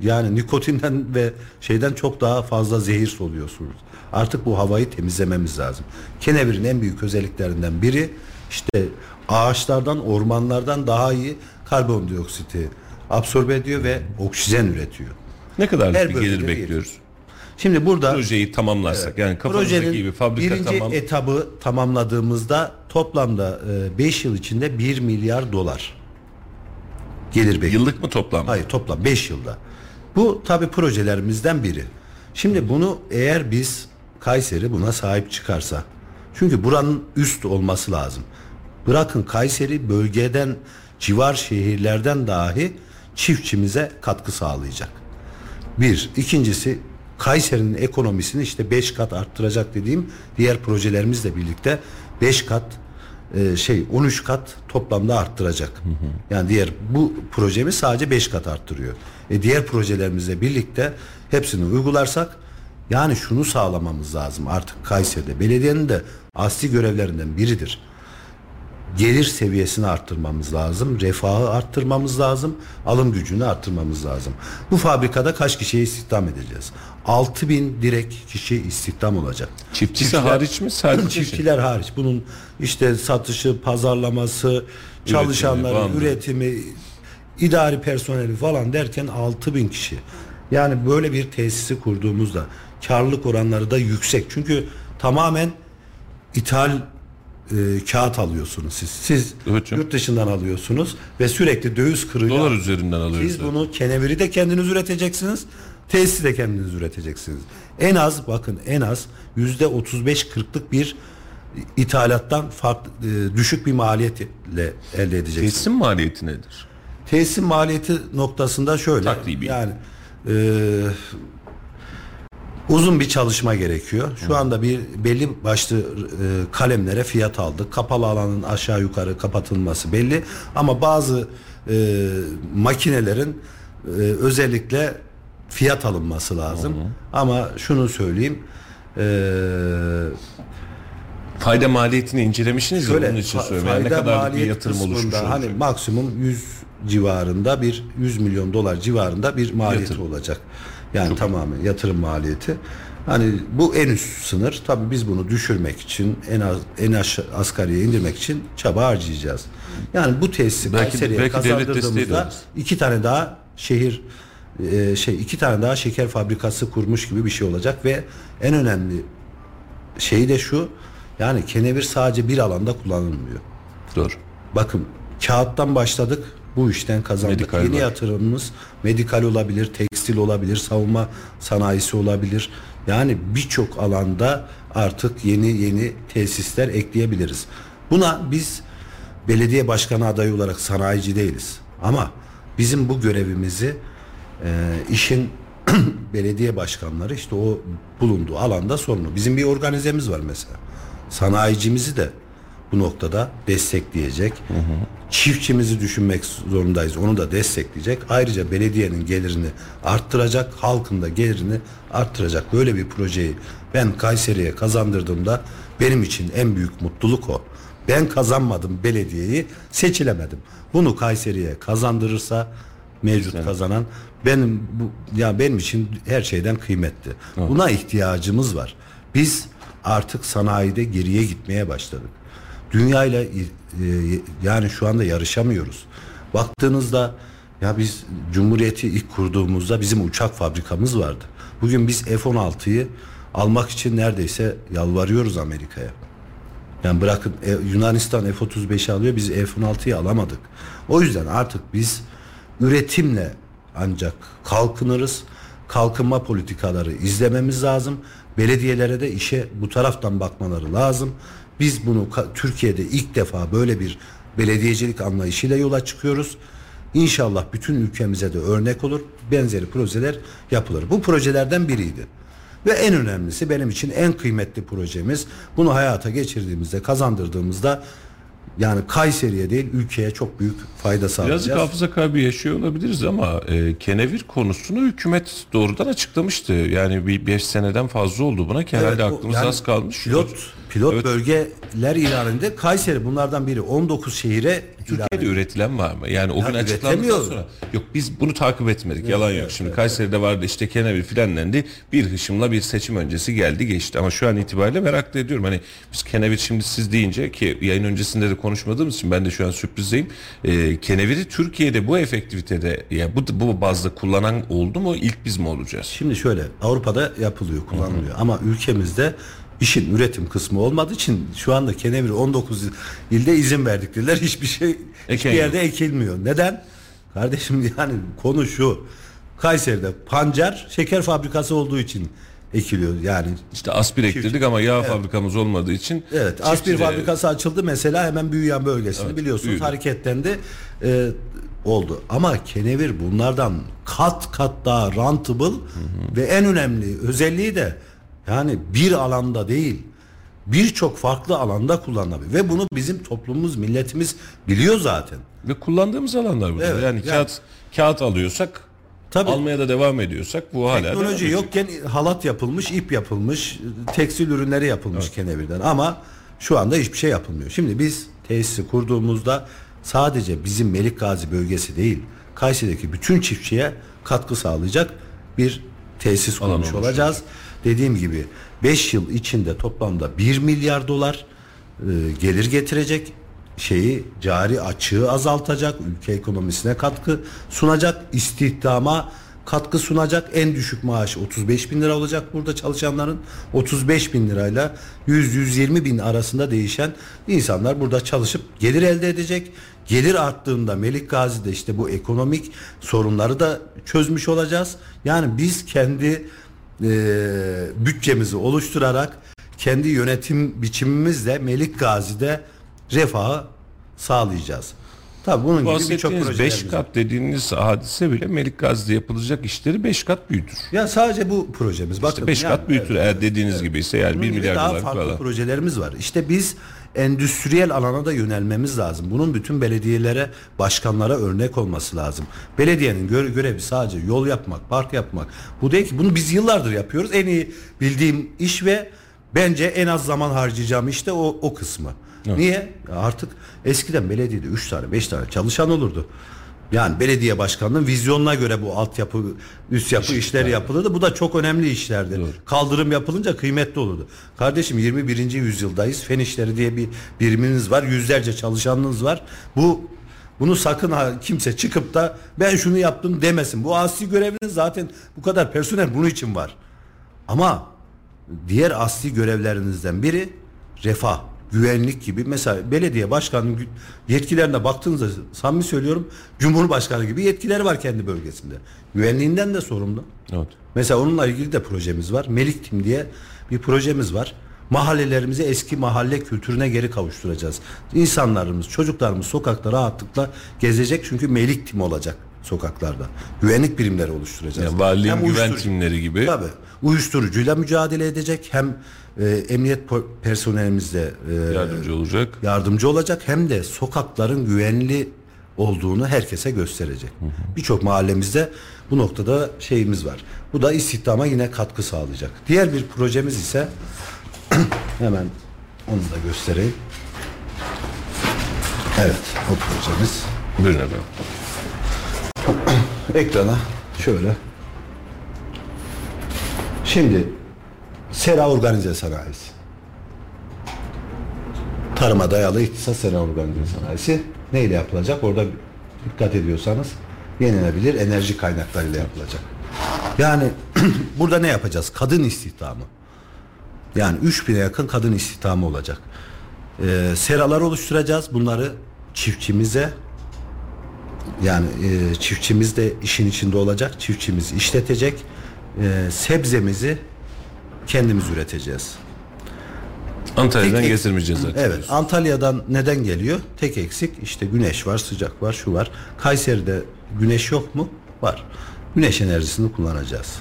S3: yani nikotinden ve şeyden çok daha fazla zehir soluyorsunuz. Artık bu havayı temizlememiz lazım. Kenevir'in en büyük özelliklerinden biri işte ağaçlardan, ormanlardan daha iyi karbondioksiti absorbe ediyor ve oksijen üretiyor.
S1: Ne kadar bir gelir bekliyoruz?
S3: Şimdi burada
S1: Projeyi tamamlarsak yani kafamızdaki gibi fabrika
S3: birinci
S1: tamam.
S3: etabı tamamladığımızda toplamda 5 yıl içinde 1 milyar dolar gelir bekliyoruz.
S1: Yıllık mı toplam?
S3: Hayır toplam 5 yılda. Bu tabi projelerimizden biri. Şimdi bunu eğer biz Kayseri buna sahip çıkarsa çünkü buranın üst olması lazım. Bırakın Kayseri bölgeden civar şehirlerden dahi çiftçimize katkı sağlayacak. Bir. ikincisi Kayseri'nin ekonomisini işte 5 kat arttıracak dediğim diğer projelerimizle birlikte 5 kat e, şey 13 kat toplamda arttıracak. Yani diğer bu projemiz sadece 5 kat arttırıyor. E diğer projelerimizle birlikte hepsini uygularsak yani şunu sağlamamız lazım artık Kayseri'de belediyenin de asli görevlerinden biridir gelir seviyesini arttırmamız lazım, refahı arttırmamız lazım, alım gücünü arttırmamız lazım. Bu fabrikada kaç kişiyi istihdam edeceğiz? 6000 bin direkt kişi istihdam olacak.
S1: Çiftçisi
S3: Çiftçiler-
S1: hariç mi? Sadece
S3: Çiftçiler hariç. Bunun işte satışı, pazarlaması, çalışanları,
S1: bandı.
S3: üretimi, idari personeli falan derken 6000 bin kişi. Yani böyle bir tesisi kurduğumuzda karlılık oranları da yüksek. Çünkü tamamen ithal e, kağıt alıyorsunuz siz. Siz
S1: Evet canım.
S3: yurt dışından alıyorsunuz ve sürekli döviz kırıyor.
S1: Dolar üzerinden alıyoruz.
S3: Siz bunu keneviri de kendiniz üreteceksiniz. Tesisi de kendiniz üreteceksiniz. En az bakın en az yüzde 35-40'lık bir ithalattan farklı, e, düşük bir maliyetle elde edeceksiniz.
S1: Tesisin maliyeti nedir?
S3: Tesisin maliyeti noktasında şöyle.
S1: Takribi.
S3: Yani e, uzun bir çalışma gerekiyor. Şu anda bir belli başlı e, kalemlere fiyat aldık. Kapalı alanın aşağı yukarı kapatılması belli. Ama bazı e, makinelerin e, özellikle fiyat alınması lazım. Ama şunu söyleyeyim. E,
S1: Fayda maliyetini incelemişsiniz ya
S3: Şöyle
S1: onun için
S3: fa-
S1: söylüyorum. Yani ne kadar bir yatırım oluşmuş olacak.
S3: Hani maksimum 100 civarında bir 100 milyon dolar civarında bir maliyeti
S1: Yatırım.
S3: olacak. Yani tamamen yatırım maliyeti. Hani bu en üst sınır. Tabii biz bunu düşürmek için en az en aşağı asgariye indirmek için çaba harcayacağız. Yani bu tesisi
S1: Belki-
S3: Kayseri'ye
S1: belki
S3: kazandırdığımızda iki tane daha şehir e, şey iki tane daha şeker fabrikası kurmuş gibi bir şey olacak ve en önemli şeyi de şu yani kenevir sadece bir alanda kullanılmıyor.
S1: Doğru.
S3: Bakın kağıttan başladık bu işten kazandık.
S1: Medikal
S3: Yeni
S1: var.
S3: yatırımımız medikal olabilir, tekstil olabilir, savunma sanayisi olabilir. Yani birçok alanda artık yeni yeni tesisler ekleyebiliriz. Buna biz belediye başkanı adayı olarak sanayici değiliz. Ama bizim bu görevimizi e, işin belediye başkanları işte o bulunduğu alanda sorumlu. Bizim bir organizemiz var mesela. Sanayicimizi de bu noktada destekleyecek. Çiftçimizi düşünmek zorundayız. Onu da destekleyecek. Ayrıca belediyenin gelirini arttıracak, halkın da gelirini arttıracak. Böyle bir projeyi ben Kayseri'ye kazandırdığımda benim için en büyük mutluluk o. Ben kazanmadım belediyeyi, seçilemedim. Bunu Kayseri'ye kazandırırsa mevcut kazanan benim bu ya benim için her şeyden kıymetli. Buna ihtiyacımız var. Biz artık sanayide geriye gitmeye başladık. Dünyayla e, yani şu anda yarışamıyoruz. Baktığınızda ya biz Cumhuriyeti ilk kurduğumuzda bizim uçak fabrikamız vardı. Bugün biz F-16'yı almak için neredeyse yalvarıyoruz Amerika'ya. Yani bırakın e, Yunanistan F-35'i alıyor biz F-16'yı alamadık. O yüzden artık biz üretimle ancak kalkınırız. Kalkınma politikaları izlememiz lazım. Belediyelere de işe bu taraftan bakmaları lazım. Biz bunu Türkiye'de ilk defa böyle bir belediyecilik anlayışıyla yola çıkıyoruz. İnşallah bütün ülkemize de örnek olur. Benzeri projeler yapılır. Bu projelerden biriydi. Ve en önemlisi benim için en kıymetli projemiz bunu hayata geçirdiğimizde kazandırdığımızda yani Kayseri'ye değil ülkeye çok büyük fayda sağlayacağız.
S1: Birazcık hafıza kaybı yaşıyor olabiliriz ama e, kenevir konusunu hükümet doğrudan açıklamıştı. Yani bir 5 seneden fazla oldu buna ki herhalde
S3: Evet,
S1: aklımızda
S3: yani
S1: az kalmış.
S3: Pilot pilot
S1: Evet.
S3: bölgeler ilanında Kayseri bunlardan biri 19 şehire ilan
S1: Türkiye'de
S3: edildi.
S1: üretilen var mı? Yani o
S3: Ya
S1: gün açıklandıktan sonra yok biz bunu takip etmedik. Yalan yok. Şimdi Kayseri'de vardı işte kenevir filan dendi. Bir hışımla bir seçim öncesi geldi geçti. Ama şu an itibariyle merak ediyorum. Hani biz kenevir şimdi siz deyince ki yayın öncesinde de konuşmadığımız için ben de şu an sürprizdeyim. Ee, keneviri Türkiye'de bu efektivitede yani bu, bu bazda kullanan oldu mu? İlk biz mi olacağız?
S3: Şimdi şöyle Avrupa'da yapılıyor, kullanılıyor ama ülkemizde işin üretim kısmı olmadığı için şu anda kenevir 19 ilde izin verdikleri hiçbir şey hiçbir
S1: Eken
S3: yerde ekilmiyor. Neden? Kardeşim yani konu şu. Kayseri'de pancar şeker fabrikası olduğu için ekiliyor. Yani
S1: İşte aspir ektirdik ama yağ fabrikamız olmadığı için
S3: Evet, aspir
S1: çiftçilere-
S3: fabrikası açıldı mesela hemen büyüyen bölgesinde biliyorsunuz
S1: büyüdü.
S3: hareketlendi e, oldu. Ama kenevir bunlardan kat kat daha rentable ve en önemli özelliği de yani bir alanda değil birçok farklı alanda kullanılabilir ve bunu bizim toplumumuz milletimiz biliyor zaten.
S1: ve kullandığımız alanlar bunlar.
S3: Evet,
S1: yani
S3: yani-
S1: kağıt kağıt alıyorsak
S3: Tabii.
S1: almaya da devam ediyorsak bu hala
S3: Teknoloji
S1: edecek.
S3: yokken halat yapılmış, ip yapılmış, tekstil ürünleri yapılmış kenevirden ama şu anda hiçbir şey yapılmıyor. Şimdi biz tesisi kurduğumuzda sadece bizim Melik Gazi bölgesi değil, Kayseri'deki bütün çiftçiye katkı sağlayacak bir tesis kurmuş olacağız. Dediğim gibi 5 yıl içinde toplamda 1 milyar dolar e, gelir getirecek şeyi cari açığı azaltacak, ülke ekonomisine katkı sunacak, istihdama katkı sunacak. En düşük maaş 35 bin lira olacak burada çalışanların. 35 bin lirayla 100-120 bin arasında değişen insanlar burada çalışıp gelir elde edecek. Gelir arttığında Melik Gazi'de işte bu ekonomik sorunları da çözmüş olacağız. Yani biz kendi e, bütçemizi oluşturarak kendi yönetim biçimimizle Melik Gazi'de refahı sağlayacağız. Tabii bunun gibi birçok
S1: Bahsettiğiniz 5
S3: projelerimiz var.
S1: kat dediğiniz hadise bile Melik Gazi'de yapılacak işleri 5 kat büyütür.
S3: Ya sadece bu projemiz. Bakın
S1: 5
S3: yani,
S1: kat büyütür eğer dediğiniz gibi ise yani 1
S3: Bunun gibi
S1: milyar
S3: daha
S1: dolar
S3: farklı
S1: falan.
S3: projelerimiz var. İşte biz endüstriyel alana da yönelmemiz lazım. Bunun bütün belediyelere, başkanlara örnek olması lazım. Belediyenin göre- görevi sadece yol yapmak, park yapmak. Bu değil ki bunu biz yıllardır yapıyoruz. En iyi bildiğim iş ve bence en az zaman harcayacağım işte o o kısmı. Niye? Ya artık eskiden belediyede 3 tane 5 tane çalışan olurdu. Yani belediye başkanının vizyonuna göre bu altyapı, üst yapı işleri yapılırdı. Bu da çok önemli işlerdi. Kaldırım yapılınca kıymetli olurdu. Kardeşim 21. yüzyıldayız. Fen işleri diye bir biriminiz var. Yüzlerce çalışanınız var. Bu bunu sakın ha, kimse çıkıp da ben şunu yaptım demesin. Bu asli göreviniz zaten bu kadar personel bunun için var. Ama diğer asli görevlerinizden biri refah, güvenlik gibi. Mesela belediye başkanının yetkilerine baktığınızda samimi söylüyorum Cumhurbaşkanı gibi yetkileri var kendi bölgesinde. Güvenliğinden de sorumlu.
S1: Evet.
S3: Mesela onunla ilgili de projemiz var. Melik Tim diye bir projemiz var. Mahallelerimizi eski mahalle kültürüne geri kavuşturacağız. İnsanlarımız, çocuklarımız sokakta rahatlıkla gezecek çünkü Melik Tim olacak sokaklarda. Güvenlik birimleri oluşturacağız.
S1: Yani valiliğin
S3: Hem
S1: güven
S3: uyuşturucu-
S1: timleri gibi.
S3: Tabii. Uyuşturucuyla mücadele edecek. Hem e, emniyet personelimizle e,
S1: Yardımcı olacak.
S3: yardımcı olacak hem de sokakların güvenli olduğunu herkese gösterecek. Birçok mahallemizde bu noktada şeyimiz var. Bu da istihdama yine katkı sağlayacak. Diğer bir projemiz ise hemen onu da göstereyim. Evet, o projemiz.
S1: Buyurun efendim.
S3: Ekrana şöyle. Şimdi sera organize sanayisi. Tarıma dayalı iktisat sera organize sanayisi neyle yapılacak? Orada dikkat ediyorsanız yenilebilir enerji kaynaklarıyla yapılacak. Yani burada ne yapacağız? Kadın istihdamı. Yani 3000'e yakın kadın istihdamı olacak. Ee, seralar oluşturacağız. Bunları çiftçimize yani e, çiftçimiz de işin içinde olacak. Çiftçimiz işletecek. E, sebzemizi kendimiz üreteceğiz.
S1: Antalya'dan
S3: Tek-
S1: getirmeyeceğiz zaten.
S3: Evet. Antalya'dan neden geliyor? Tek eksik işte güneş var, sıcak var, şu var. Kayseri'de güneş yok mu? Var. Güneş enerjisini kullanacağız.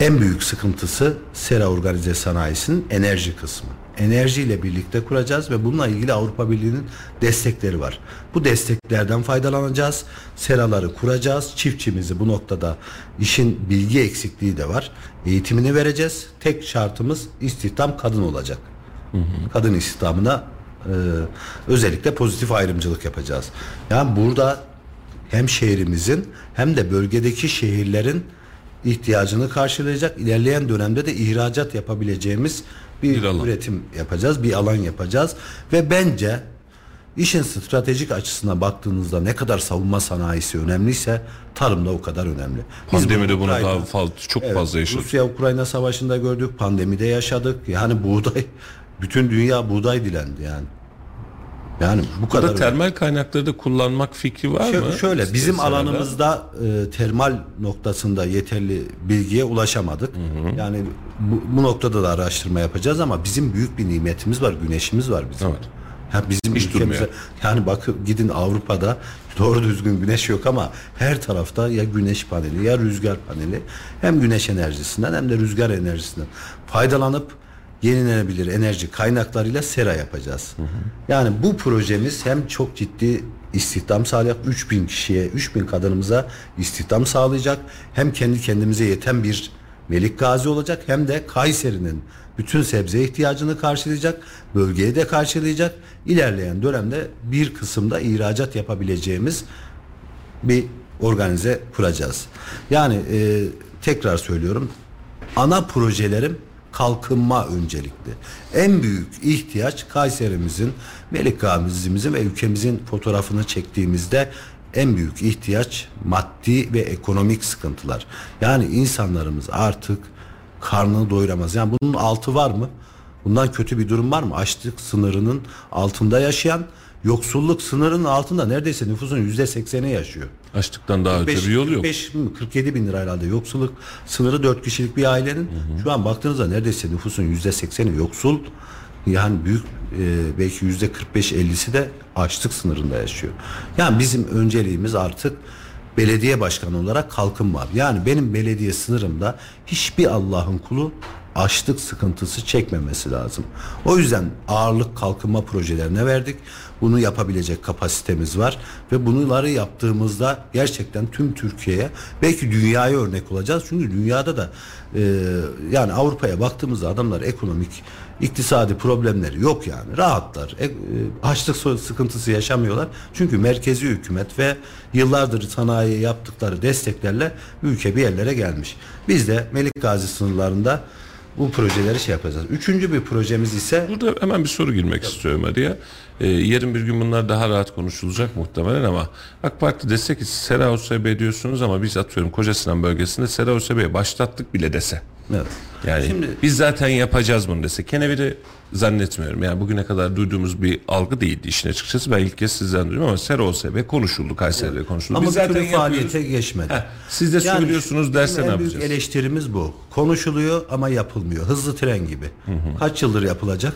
S3: En büyük sıkıntısı sera organize sanayisinin enerji kısmı. Enerjiyle birlikte kuracağız ve bununla ilgili Avrupa Birliği'nin destekleri var. Bu desteklerden faydalanacağız. Seraları kuracağız. Çiftçimizi bu noktada işin bilgi eksikliği de var. Eğitimini vereceğiz. Tek şartımız istihdam kadın olacak. Kadın istihdamına e, özellikle pozitif ayrımcılık yapacağız. Yani burada hem şehrimizin hem de bölgedeki şehirlerin ihtiyacını karşılayacak. ilerleyen dönemde de ihracat yapabileceğimiz bir,
S1: Bir alan.
S3: üretim yapacağız, bir alan yapacağız ve bence işin stratejik açısına baktığınızda ne kadar savunma sanayisi önemliyse tarım da o kadar önemli. Biz
S1: Pandemide bunu
S3: Ukrayna-
S1: daha fazla, çok
S3: Evet,
S1: fazla yaşadık.
S3: Rusya-Ukrayna savaşında gördük, pandemide yaşadık. Yani buğday, bütün dünya buğday dilendi yani. Yani bu kadar.
S1: Burada termal kaynakları da kullanmak fikri var
S3: Şö-
S1: mı?
S3: şöyle bizim
S1: Serada?
S3: alanımızda e, termal noktasında yeterli bilgiye ulaşamadık. Yani bu, bu noktada da araştırma yapacağız ama bizim büyük bir nimetimiz var, güneşimiz var bizim.
S1: Evet.
S3: Ya bizim
S1: Hiç durmuyor.
S3: yani bakın gidin Avrupa'da doğru düzgün güneş yok ama her tarafta ya güneş paneli ya rüzgar paneli hem güneş enerjisinden hem de rüzgar enerjisinden faydalanıp yenilenebilir enerji kaynaklarıyla sera yapacağız. Yani bu projemiz hem çok ciddi istihdam sağlayacak 3000 kişiye 3000 kadınımıza istihdam sağlayacak hem kendi kendimize yeten bir Melik Gazi olacak hem de Kayseri'nin bütün sebze ihtiyacını karşılayacak, bölgeye de karşılayacak. İlerleyen dönemde bir kısımda ihracat yapabileceğimiz bir organize kuracağız. Yani e, tekrar söylüyorum ana projelerim kalkınma öncelikli. En büyük ihtiyaç Kayserimizin, Melik Gazi'mizin ve ülkemizin fotoğrafını çektiğimizde en büyük ihtiyaç maddi ve ekonomik sıkıntılar. Yani insanlarımız artık karnını doyuramaz. Yani bunun altı var mı? Bundan kötü bir durum var mı? Açlık sınırının altında yaşayan, yoksulluk sınırının altında neredeyse nüfusun yüzde sekseni yaşıyor.
S1: Açlıktan daha öte
S3: 45,
S1: bir yol yok.
S3: 45 mi, 47 bin lira herhalde yoksulluk sınırı 4 kişilik bir ailenin şu an baktığınızda neredeyse nüfusun yüzde sekseni yoksul yani büyük e, belki yüzde 45-50'si de açlık sınırında yaşıyor. Yani bizim önceliğimiz artık belediye başkanı olarak kalkınma. Yani benim belediye sınırımda hiçbir Allah'ın kulu açlık sıkıntısı çekmemesi lazım. O yüzden ağırlık kalkınma projelerine verdik. Bunu yapabilecek kapasitemiz var ve bunları yaptığımızda gerçekten tüm Türkiye'ye belki dünyaya örnek olacağız. Çünkü dünyada da e, yani Avrupa'ya baktığımızda adamlar ekonomik iktisadi problemleri yok yani rahatlar e, e, açlık sıkıntısı yaşamıyorlar çünkü merkezi hükümet ve yıllardır sanayiye yaptıkları desteklerle ülke bir yerlere gelmiş biz de Melik Gazi sınırlarında bu projeleri şey yapacağız. Üçüncü bir projemiz ise
S1: Burada hemen bir soru girmek istiyorum araya. Ee, yarın bir gün bunlar daha rahat konuşulacak muhtemelen ama AK Parti dese ki Sera OSB diyorsunuz ama biz atıyorum Koca Sinan bölgesinde Sera OSB'ye başlattık bile dese.
S3: evet.
S1: Yani
S3: Şimdi-
S1: biz zaten yapacağız bunu dese. Keneviri zannetmiyorum. Yani bugüne kadar duyduğumuz bir algı değildi işin açıkçası. Ben ilk kez sizden duydum ama Sera OSB konuşuldu. Kayseri'de konuşuldu.
S3: ama
S1: biz
S3: bir
S1: zaten yapıyoruz.
S3: faaliyete geçmedi.
S1: Heh, siz de söylüyorsunuz derse ne
S3: en büyük
S1: yapacağız?
S3: eleştirimiz bu. Konuşuluyor ama yapılmıyor. Hızlı tren gibi. Kaç yıldır yapılacak?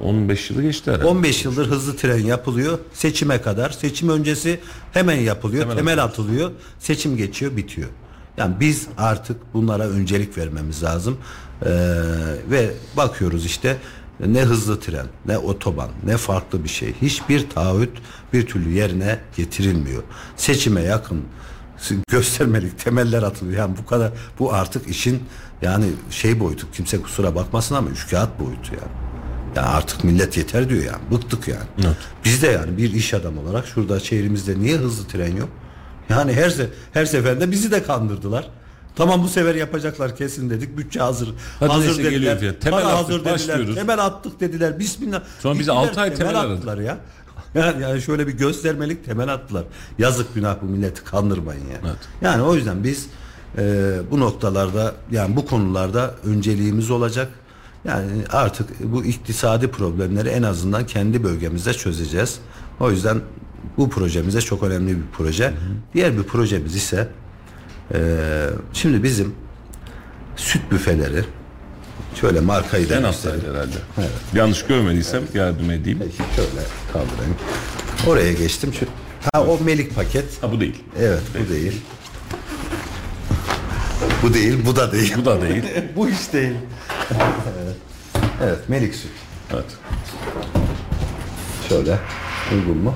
S1: 15 yılı geçti herhalde.
S3: 15 yıldır hızlı tren yapılıyor seçime kadar. Seçim öncesi hemen yapılıyor.
S1: Temel
S3: Temel, atılıyor. Seçim geçiyor, bitiyor. Yani biz artık bunlara öncelik vermemiz lazım. Ee, ve bakıyoruz işte ne hızlı tren, ne otoban, ne farklı bir şey. Hiçbir taahhüt bir türlü yerine getirilmiyor. Seçime yakın göstermelik temeller atılıyor. Yani bu kadar bu artık işin yani şey boyutu kimse kusura bakmasın ama üçkağıt boyutu yani. Yani artık millet yeter diyor yani. Bıktık yani. Biz de yani bir iş adamı olarak şurada şehrimizde niye hızlı tren yok? Yani her se her seferinde bizi de kandırdılar. Tamam bu sefer yapacaklar kesin dedik. Bütçe hazır.
S1: Hadi
S3: hazır
S1: neyse geliyor fiyat. Temel attık,
S3: hazır dediler.
S1: başlıyoruz.
S3: Temel attık dediler. Bismillah.
S1: Sonra bize
S3: Gittiler,
S1: altı ay temel aradı.
S3: attılar ya. Yani, yani şöyle bir göstermelik temel attılar. Yazık günah bu milleti kandırmayın ya.
S1: Evet.
S3: Yani o yüzden biz e, bu noktalarda yani bu konularda önceliğimiz olacak. Yani artık bu iktisadi problemleri en azından kendi bölgemizde çözeceğiz. O yüzden bu projemize çok önemli bir proje. Diğer bir projemiz ise e, şimdi bizim süt büfeleri şöyle markayı da
S1: En
S3: göstereyim.
S1: herhalde. Yanlış görmediysem yardım edeyim.
S3: Peki şöyle kaldırayım. Oraya geçtim. Şu, ha o melik paket.
S1: Ha bu değil.
S3: Evet bu değil. Bu değil, bu da değil.
S1: Bu da değil.
S3: bu iş değil. evet. melik süt.
S1: Evet.
S3: Şöyle uygun mu?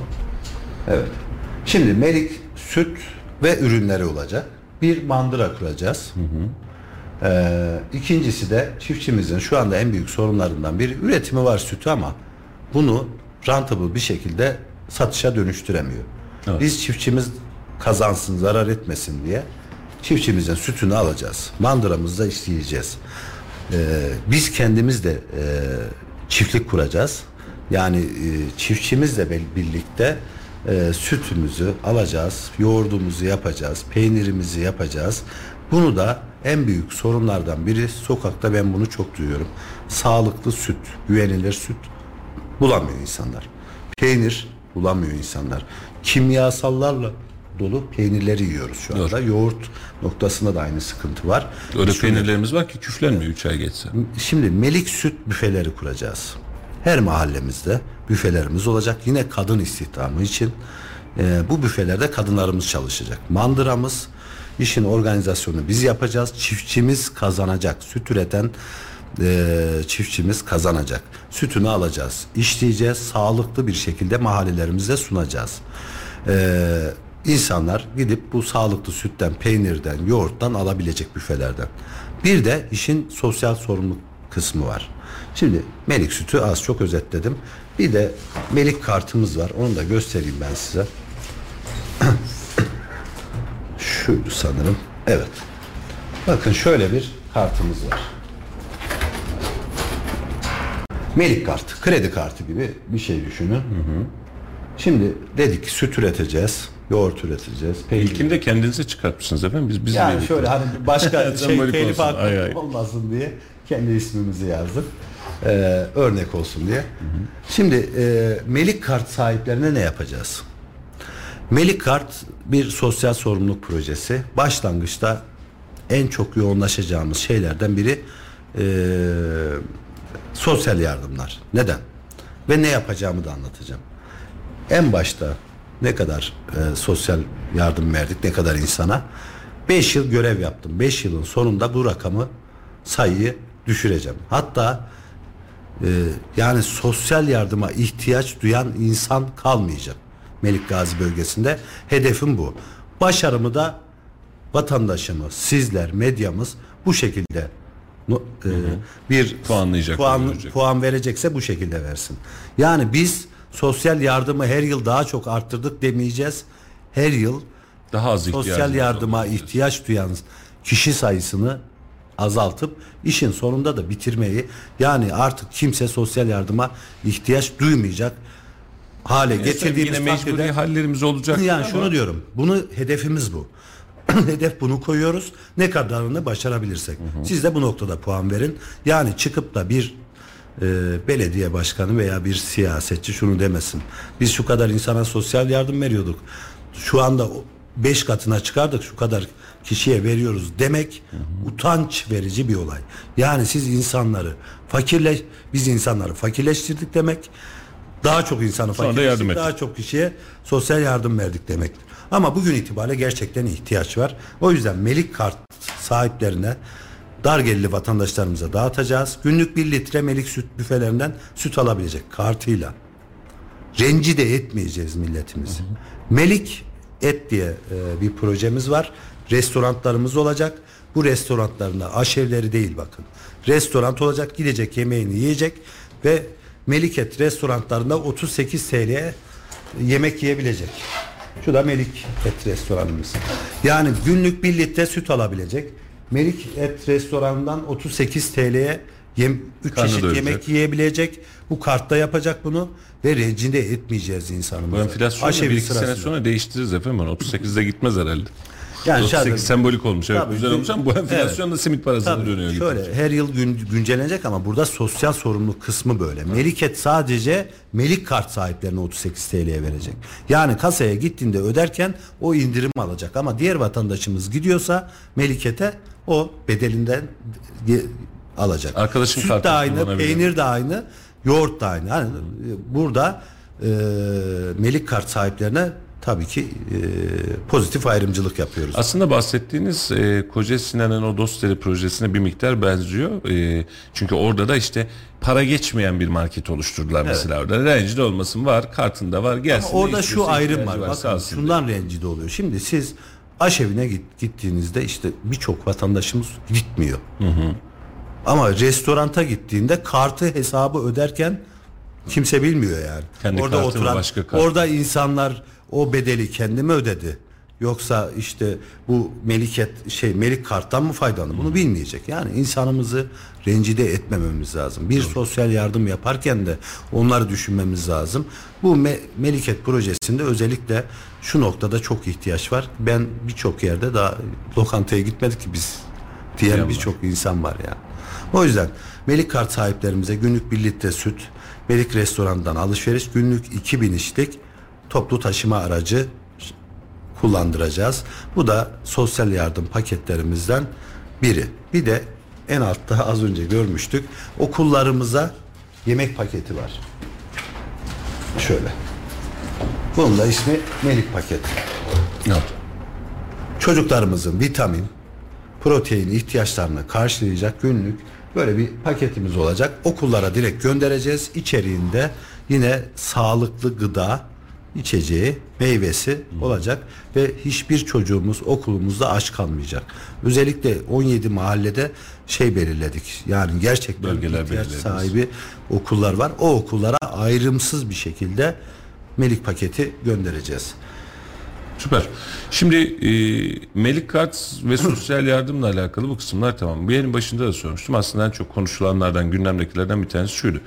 S3: Evet. Şimdi melik süt ve ürünleri olacak. Bir mandıra kuracağız. Ee, ikincisi de çiftçimizin şu anda en büyük sorunlarından biri üretimi var sütü ama bunu rentable bir şekilde satışa dönüştüremiyor.
S1: Evet.
S3: Biz çiftçimiz kazansın, zarar etmesin diye çiftçimizin sütünü alacağız. Mandıramızda işleyeceğiz. Ee, biz kendimiz de e, çiftlik kuracağız. Yani e, çiftçimizle birlikte e, sütümüzü alacağız, yoğurdumuzu yapacağız, peynirimizi yapacağız. Bunu da en büyük sorunlardan biri sokakta ben bunu çok duyuyorum. Sağlıklı süt, güvenilir süt bulamıyor insanlar. Peynir bulamıyor insanlar. Kimyasallarla dolu peynirleri yiyoruz şu anda. Yoğurt noktasında da aynı sıkıntı var.
S1: Öyle
S3: Şöyle-
S1: peynirlerimiz var ki küflenmiyor 3 ay geçse.
S3: Şimdi melik süt büfeleri kuracağız. Her mahallemizde büfelerimiz olacak. Yine kadın istihdamı için e, bu büfelerde kadınlarımız çalışacak. Mandıramız işin organizasyonu biz yapacağız. Çiftçimiz kazanacak. Süt üreten e, çiftçimiz kazanacak. Sütünü alacağız. işleyeceğiz. Sağlıklı bir şekilde mahallelerimizde sunacağız. E, insanlar gidip bu sağlıklı sütten, peynirden, yoğurttan alabilecek büfelerden. Bir de işin sosyal sorumluluk kısmı var. Şimdi Melik sütü az çok özetledim. Bir de Melik kartımız var. Onu da göstereyim ben size. Şuydu sanırım. Evet. Bakın şöyle bir kartımız var. Melik kartı, kredi kartı gibi bir şey düşünün. Şimdi dedik ki süt üreteceğiz. Yoğurt üreteceğiz. Peynir.
S1: İlkini de kendinize çıkartmışsınız efendim. Biz biz
S3: Yani şöyle hani başka şey telif
S1: olsun, ay, ay.
S3: hakkı olmasın diye kendi ismimizi yazdık. Ee, örnek olsun diye. Şimdi e, Melik Kart sahiplerine ne yapacağız? Melik Kart bir sosyal sorumluluk projesi. Başlangıçta en çok yoğunlaşacağımız şeylerden biri e, sosyal yardımlar. Neden? Ve ne yapacağımı da anlatacağım. En başta ne kadar e, sosyal yardım verdik, ne kadar insana? 5 yıl görev yaptım. 5 yılın sonunda bu rakamı sayıyı düşüreceğim. Hatta e, yani sosyal yardıma ihtiyaç duyan insan kalmayacak Melik Gazi bölgesinde. Hedefim bu. Başarımı da vatandaşımız, sizler, medyamız bu şekilde e, bir
S1: Puanlayacak,
S3: puan, puan verecekse bu şekilde versin. Yani biz sosyal yardımı her yıl daha çok arttırdık demeyeceğiz. Her yıl
S1: daha az
S3: sosyal yardıma
S1: olacak.
S3: ihtiyaç duyan kişi sayısını azaltıp işin sonunda da bitirmeyi yani artık kimse sosyal yardıma ihtiyaç duymayacak hale
S1: tabii
S3: getirdiğimiz
S1: yine mecburi
S3: takdirde
S1: hallerimiz olacak.
S3: yani
S1: ama
S3: şunu diyorum. Bunu hedefimiz bu. Hedef bunu koyuyoruz. Ne kadarını başarabilirsek. Siz de bu noktada puan verin. Yani çıkıp da bir e, belediye başkanı veya bir siyasetçi şunu demesin. Biz şu kadar insana sosyal yardım veriyorduk. Şu anda 5 katına çıkardık şu kadar kişiye veriyoruz demek utanç verici bir olay. Yani siz insanları fakirle biz insanları fakirleştirdik demek. Daha çok insanı fakirleştirdik, daha çok kişiye sosyal yardım verdik demektir. Ama bugün itibariyle gerçekten ihtiyaç var. O yüzden Melik Kart sahiplerine dar gelirli vatandaşlarımıza dağıtacağız. Günlük bir litre Melik süt büfelerinden süt alabilecek kartıyla. Rencide etmeyeceğiz milletimizi. Melik Et diye e, bir projemiz var. Restoranlarımız olacak. Bu restoranlarında aşevleri değil bakın. Restoran olacak, gidecek yemeğini yiyecek ve Meliket restoranlarında 38 TL'ye yemek yiyebilecek. Şu da Melik Et restoranımız. Yani günlük bir litre süt alabilecek. Melik Et restoranından 38 TL'ye yem, 3
S1: Karnı
S3: çeşit
S1: doyuracak.
S3: yemek yiyebilecek. Bu kartta yapacak bunu ve rencide etmeyeceğiz
S1: Bu
S3: insanımızı.
S1: enflasyonla
S3: Aşevi
S1: bir iki sene
S3: sırasıyla.
S1: sonra değiştiririz efendim. 38'de gitmez herhalde.
S3: Yani
S1: 38
S3: şöyle-
S1: sembolik olmuş. Evet
S3: Tabii,
S1: güzel olmuş ama bu enflasyon da simit parasına
S3: Tabii,
S1: dönüyor.
S3: Şöyle her yıl gün, güncellenecek ama burada sosyal sorumluluk kısmı böyle. Meliket sadece Melik kart sahiplerine 38 TL'ye verecek. Yani kasaya gittiğinde öderken o indirim alacak ama diğer vatandaşımız gidiyorsa Meliket'e o bedelinden alacak.
S1: Arkadaşın
S3: Süt de aynı, peynir de aynı, yoğurt da aynı. Yani burada e, Melik kart sahiplerine tabii ki e, pozitif ayrımcılık yapıyoruz.
S1: Aslında bahsettiğiniz e, Koca Sinan'ın o Dostleri projesine bir miktar benziyor. E, çünkü orada da işte para geçmeyen bir market oluşturdular mesela orada. Rencide olmasın var, kartında var, gelsin.
S3: Ama orada şu ayrım var. Bakın şundan rencide oluyor. Şimdi siz aşevine git, gittiğinizde işte birçok vatandaşımız gitmiyor. Ama restoranta gittiğinde kartı hesabı öderken kimse bilmiyor yani.
S1: Kendi
S3: orada oturan
S1: başka
S3: orada insanlar o bedeli kendi mi ödedi? Yoksa işte bu meliket şey melik karttan mı faydalandı? Bunu bilmeyecek. Yani insanımızı rencide etmememiz lazım. Bir sosyal yardım yaparken de onları düşünmemiz lazım. Bu me- meliket projesinde özellikle şu noktada çok ihtiyaç var. Ben birçok yerde daha lokantaya gitmedik ki biz diyen birçok insan var yani. O yüzden Melik kart sahiplerimize günlük bir litre süt, Melik restorandan alışveriş, günlük 2000 işlik toplu taşıma aracı kullandıracağız. Bu da sosyal yardım paketlerimizden biri. Bir de en altta az önce görmüştük. Okullarımıza yemek paketi var. Şöyle. Bunun da ismi Melik paketi.
S1: Evet.
S3: Çocuklarımızın vitamin, protein ihtiyaçlarını karşılayacak günlük böyle bir paketimiz olacak. Okullara direkt göndereceğiz. İçeriğinde yine sağlıklı gıda içeceği, meyvesi olacak ve hiçbir çocuğumuz okulumuzda aç kalmayacak. Özellikle 17 mahallede şey belirledik. Yani gerçekten
S1: Bölgeler
S3: ihtiyaç
S1: belirlediniz.
S3: sahibi okullar var. O okullara ayrımsız bir şekilde Melik paketi göndereceğiz.
S1: Süper. Şimdi e, Melik Kart ve sosyal yardımla alakalı bu kısımlar tamam. Bu yerin başında da sormuştum. Aslında en çok konuşulanlardan, gündemdekilerden bir tanesi şuydu.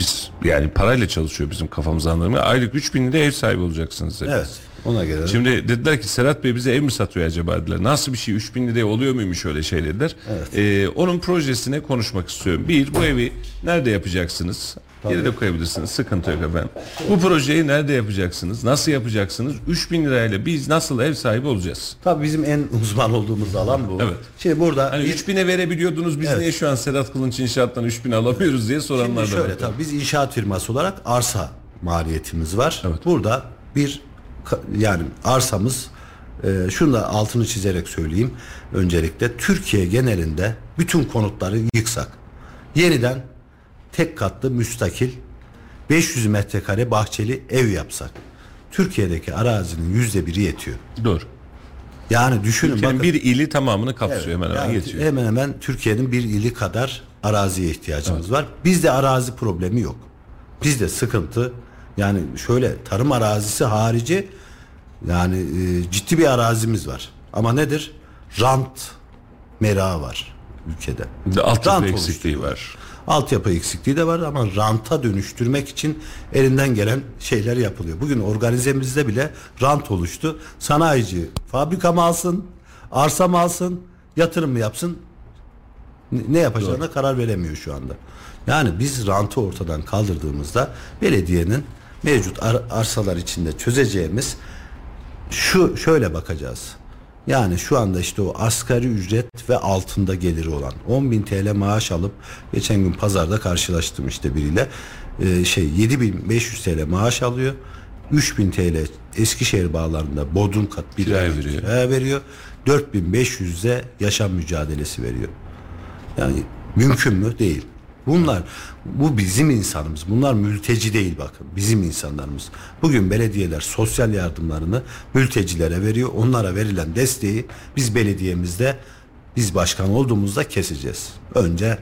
S1: Biz yani parayla çalışıyor bizim kafamız anlamı. Aylık 3000 lira ev sahibi olacaksınız. dediniz.
S3: Evet. Ona göre.
S1: Şimdi dediler ki Serhat Bey bize ev mi satıyor acaba dediler. Nasıl bir şey 3000 liraya oluyor muymuş öyle şey dediler. Ee, onun projesine konuşmak istiyorum. Bir bu evi nerede yapacaksınız? Geri de koyabilirsiniz. Sıkıntı yok efendim. Bu projeyi nerede yapacaksınız? Nasıl yapacaksınız? 3000 lirayla biz nasıl ev sahibi olacağız?
S3: Tabii bizim en uzman olduğumuz alan bu.
S1: Evet.
S3: Şimdi burada
S1: Hani
S3: bir-
S1: 3000'e verebiliyordunuz biz
S3: Evet.
S1: niye şu an Sedat Kılınç İnşaat'tan 3000 alamıyoruz diye soranlar
S3: Şimdi
S1: da
S3: şöyle
S1: var.
S3: tabii biz inşaat firması olarak arsa maliyetimiz var.
S1: Evet.
S3: Burada bir yani arsamız e, şunu da altını çizerek söyleyeyim. Öncelikle Türkiye genelinde bütün konutları yıksak. Yeniden tek katlı müstakil 500 metrekare bahçeli ev yapsak. Türkiye'deki arazinin yüzde biri yetiyor.
S1: Doğru.
S3: Yani düşünün
S1: Ülkenin
S3: bakın.
S1: bir ili tamamını kapsıyor hemen hemen
S3: Yani
S1: geçiyor.
S3: Hemen hemen Türkiye'nin bir ili kadar araziye ihtiyacımız var. Bizde arazi problemi yok. Bizde sıkıntı yani şöyle tarım arazisi harici yani e, ciddi bir arazimiz var. Ama nedir? Rant merağı var ülkede.
S1: Altyapı eksikliği
S3: oluşturuyor.
S1: var.
S3: Altyapı eksikliği de var ama ranta dönüştürmek için elinden gelen şeyler yapılıyor. Bugün organizemizde bile rant oluştu. Sanayici fabrika mı alsın, arsa mı alsın, yatırım mı yapsın ne- yapacağına karar veremiyor şu anda. Yani biz rantı ortadan kaldırdığımızda belediyenin mevcut ar- arsalar içinde çözeceğimiz şu şöyle bakacağız. Yani şu anda işte o asgari ücret ve altında geliri olan 10 bin TL maaş alıp geçen gün pazarda karşılaştım işte biriyle Ee, şey 7500 TL maaş alıyor 3000 TL Eskişehir bağlarında bodrum kat bir
S1: Kiraya
S3: ay
S1: veriyor.
S3: kiraya veriyor 4500'e yaşam mücadelesi veriyor. Yani mümkün mü? Değil. Bunlar bu bizim insanımız. Bunlar mülteci değil bakın. Bizim insanlarımız. Bugün belediyeler sosyal yardımlarını mültecilere veriyor. Onlara verilen desteği biz belediyemizde biz başkan olduğumuzda keseceğiz. Önce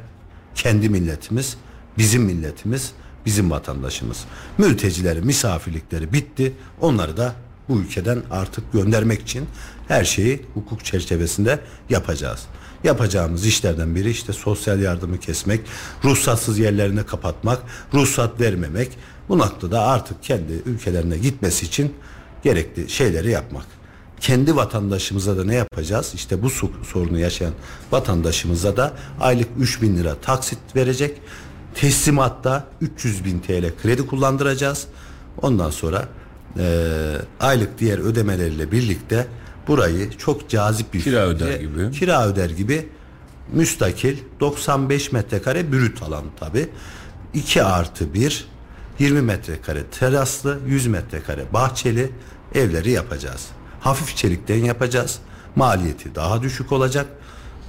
S3: kendi milletimiz, bizim milletimiz, bizim vatandaşımız. Mültecileri, misafirlikleri bitti. Onları da bu ülkeden artık göndermek için her şeyi hukuk çerçevesinde yapacağız. Yapacağımız işlerden biri işte sosyal yardımı kesmek, ruhsatsız yerlerini kapatmak, ruhsat vermemek. Bu noktada artık kendi ülkelerine gitmesi için gerekli şeyleri yapmak. Kendi vatandaşımıza da ne yapacağız? İşte bu sorunu yaşayan vatandaşımıza da aylık 3 bin lira taksit verecek. Teslimatta 300 bin TL kredi kullandıracağız. Ondan sonra eee, aylık diğer ödemeleriyle birlikte burayı çok cazip bir
S1: Kira
S3: şekilde-
S1: öder gibi.
S3: kira öder gibi müstakil 95 metrekare brüt alan tabi 2 artı 1 20 metrekare teraslı 100 metrekare bahçeli evleri yapacağız. Hafif çelikten yapacağız. Maliyeti daha düşük olacak.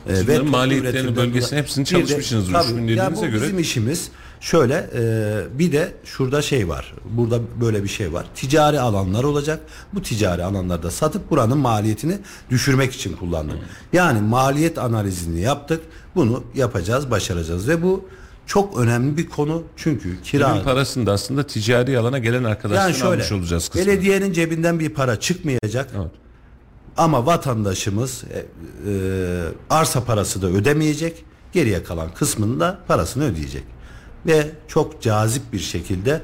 S3: Ee, toplu
S1: maliyetlerini,
S3: üretimden
S1: bölgesini
S3: dolayı-
S1: hepsini
S3: Bir de-
S1: çalışmışsınız
S3: tabii,
S1: Rüştün
S3: ya
S1: dediğinize
S3: bu
S1: göre.
S3: Bizim işimiz şöyle e, bir de şurada şey var. Burada böyle bir şey var. Ticari alanlar olacak. Bu ticari alanlarda satıp buranın maliyetini düşürmek için kullandık. Yani maliyet analizini yaptık. Bunu yapacağız, başaracağız ve bu çok önemli bir konu. Çünkü kira
S1: Bunun parasını da aslında ticari alana gelen arkadaşlar
S3: yani şöyle
S1: almış olacağız kısmen.
S3: belediyenin cebinden bir para çıkmayacak.
S1: Evet.
S3: Ama vatandaşımız e, e, arsa parası da ödemeyecek. Geriye kalan kısmını da parasını ödeyecek. Ve çok cazip bir şekilde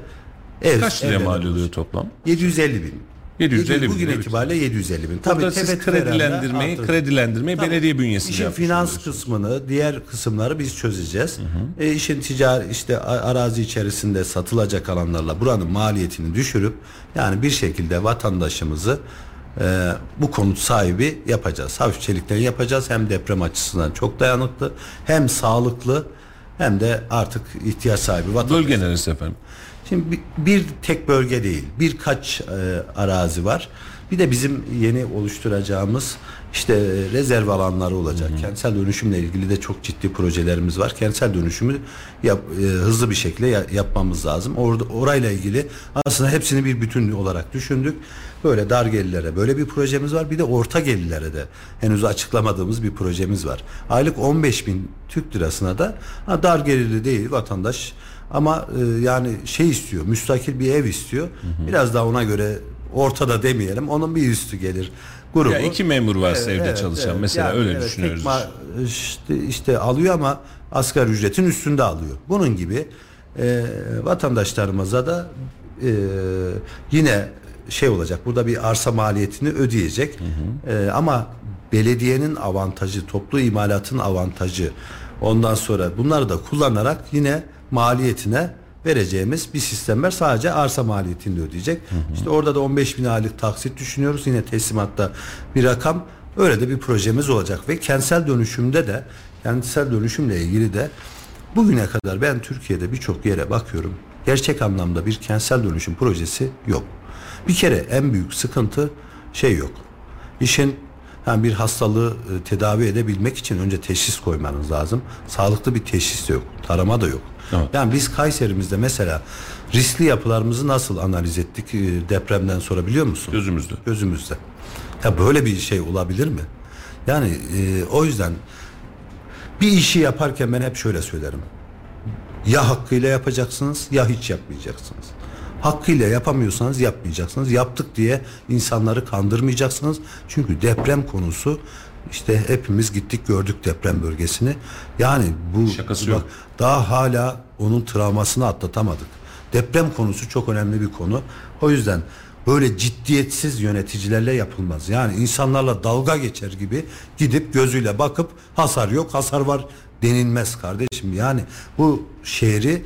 S3: ev
S1: Kaç liraya mal oluyor toplam?
S3: 750 bin.
S1: 750 bin
S3: Bugün
S1: lira
S3: itibariyle 750 bin.
S1: Burada
S3: Tabii
S1: siz
S3: tepettü verenler
S1: kredilendirmeyi, kredilendirmeyi
S3: Tabii.
S1: belediye bünyesinde
S3: İşin finans kısmını, diğer kısımları biz çözeceğiz. E, işin ticari işte arazi içerisinde satılacak alanlarla buranın maliyetini düşürüp yani bir şekilde vatandaşımızı e, bu konut sahibi yapacağız. Hafif çelikten yapacağız. Hem deprem açısından çok dayanıklı, hem sağlıklı hem de artık ihtiyaç sahibi vatandaş.
S1: Bölge neresi efendim?
S3: Şimdi bir, bir tek bölge değil, birkaç e, arazi var. Bir de bizim yeni oluşturacağımız işte rezerv alanları olacak. Kentsel dönüşümle ilgili de çok ciddi projelerimiz var. Kentsel dönüşümü yap, e, hızlı bir şekilde ya- yapmamız lazım. Orada orayla ilgili aslında hepsini bir bütün olarak düşündük. Böyle dar gelirlere böyle bir projemiz var. Bir de orta gelirlere de henüz açıklamadığımız bir projemiz var. Aylık 15 bin Türk lirasına da ha, dar gelirli değil vatandaş ama e, yani şey istiyor, müstakil bir ev istiyor. Biraz daha ona göre ortada demeyelim, onun bir üstü gelir grubu.
S1: Ya iki memur varsa
S3: Evet,
S1: evde
S3: evet,
S1: çalışan
S3: evet.
S1: mesela
S3: Yani
S1: öyle
S3: evet,
S1: düşünüyoruz.
S3: tek ma- işte, işte alıyor ama asgari ücretin üstünde alıyor. Bunun gibi e, vatandaşlarımıza da e, yine şey olacak. Burada bir arsa maliyetini ödeyecek. Ee, ama belediyenin avantajı, toplu imalatın avantajı ondan sonra bunları da kullanarak yine maliyetine vereceğimiz bir sistem var. Sadece arsa maliyetini de ödeyecek. İşte orada da 15 bin aylık taksit düşünüyoruz. Yine teslimatta bir rakam. Öyle de bir projemiz olacak ve kentsel dönüşümde de kentsel dönüşümle ilgili de bugüne kadar ben Türkiye'de birçok yere bakıyorum. Gerçek anlamda bir kentsel dönüşüm projesi yok. Bir kere en büyük sıkıntı şey yok. İşin yani bir hastalığı e, tedavi edebilmek için önce teşhis koymanız lazım. Sağlıklı bir teşhis de yok. Tarama da yok.
S1: Evet.
S3: Yani biz Kayserimizde mesela riskli yapılarımızı nasıl analiz ettik e, depremden sonra biliyor musun?
S1: Gözümüzde.
S3: Gözümüzde. Ya böyle bir şey olabilir mi? Yani e, o yüzden bir işi yaparken ben hep şöyle söylerim. Ya hakkıyla yapacaksınız ya hiç yapmayacaksınız. Hakkıyla yapamıyorsanız yapmayacaksınız. Yaptık diye insanları kandırmayacaksınız. Çünkü deprem konusu işte hepimiz gittik gördük deprem bölgesini. Yani bu
S1: Şakası
S3: bak,
S1: yok.
S3: Daha hala onun travmasını atlatamadık. Deprem konusu çok önemli bir konu. O yüzden böyle ciddiyetsiz yöneticilerle yapılmaz. Yani insanlarla dalga geçer gibi gidip gözüyle bakıp hasar yok, hasar var denilmez kardeşim. Yani bu şehri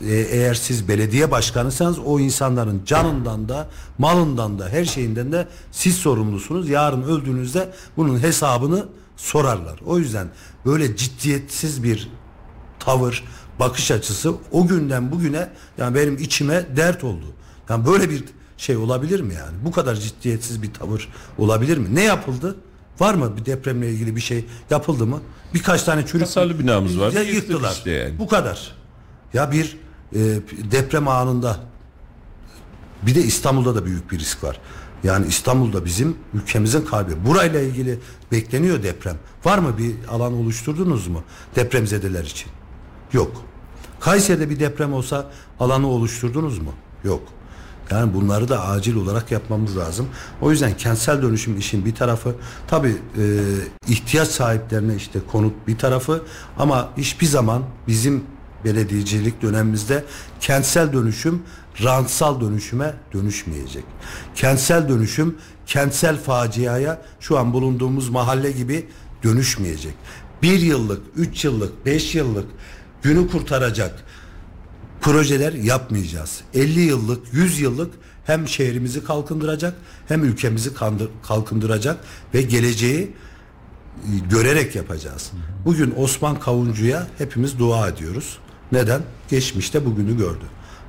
S3: e, eğer siz belediye başkanıysanız o insanların canından da malından da her şeyinden de siz sorumlusunuz. Yarın öldüğünüzde bunun hesabını sorarlar. O yüzden böyle ciddiyetsiz bir tavır, bakış açısı o günden bugüne yani benim içime dert oldu. Yani böyle bir şey olabilir mi yani? Bu kadar ciddiyetsiz bir tavır olabilir mi? Ne yapıldı? Var mı bir depremle ilgili bir şey yapıldı mı? Birkaç tane çürük
S1: Hasarlı binamız var.
S3: Yıktılar.
S1: işte yani.
S3: Bu kadar. Ya bir e, deprem anında bir de İstanbul'da da büyük bir risk var. Yani İstanbul'da bizim ülkemizin kalbi. Burayla ilgili bekleniyor deprem. Var mı bir alan oluşturdunuz mu depremzedeler için? Yok. Kayseri'de bir deprem olsa alanı oluşturdunuz mu? Yok. Yani bunları da acil olarak yapmamız lazım. O yüzden kentsel dönüşüm işin bir tarafı tabi ihtiyaç sahiplerine işte konut bir tarafı ama hiçbir zaman bizim belediyecilik dönemimizde kentsel dönüşüm rantsal dönüşüme dönüşmeyecek. Kentsel dönüşüm kentsel faciaya şu an bulunduğumuz mahalle gibi dönüşmeyecek. Bir yıllık, üç yıllık, beş yıllık günü kurtaracak projeler yapmayacağız. 50 yıllık, 100 yıllık hem şehrimizi kalkındıracak hem ülkemizi kalkındıracak ve geleceği e, görerek yapacağız. Bugün Osman Kavuncu'ya hepimiz dua ediyoruz. Neden? Geçmişte bugünü gördü.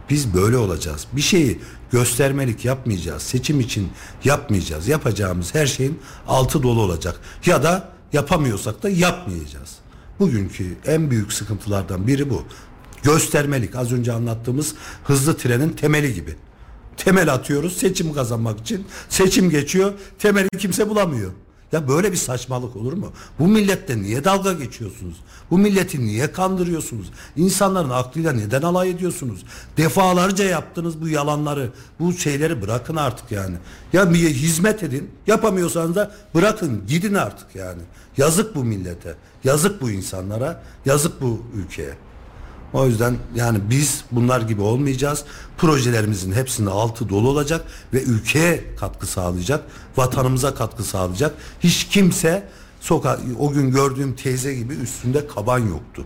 S3: Biz böyle olacağız. Bir şeyi göstermelik yapmayacağız. Seçim için yapmayacağız. Yapacağımız her şeyin altı dolu olacak. Ya da yapamıyorsak da yapmayacağız. Bugünkü en büyük sıkıntılardan biri bu. Göstermelik. Az önce anlattığımız hızlı trenin temeli gibi. Temel atıyoruz seçim kazanmak için. Seçim geçiyor. Temeli kimse bulamıyor. Ya böyle bir saçmalık olur mu? Bu millette niye dalga geçiyorsunuz? Bu milleti niye kandırıyorsunuz? İnsanların aklıyla neden alay ediyorsunuz? Defalarca yaptınız bu yalanları, bu şeyleri bırakın artık yani. Ya bir hizmet edin, yapamıyorsanız da bırakın, gidin artık yani. Yazık bu millete, yazık bu insanlara, yazık bu ülkeye. O yüzden yani biz bunlar gibi olmayacağız. Projelerimizin hepsinin altı dolu olacak ve ülkeye katkı sağlayacak, vatanımıza katkı sağlayacak. Hiç kimse sokağa o gün gördüğüm teyze gibi üstünde kaban yoktu.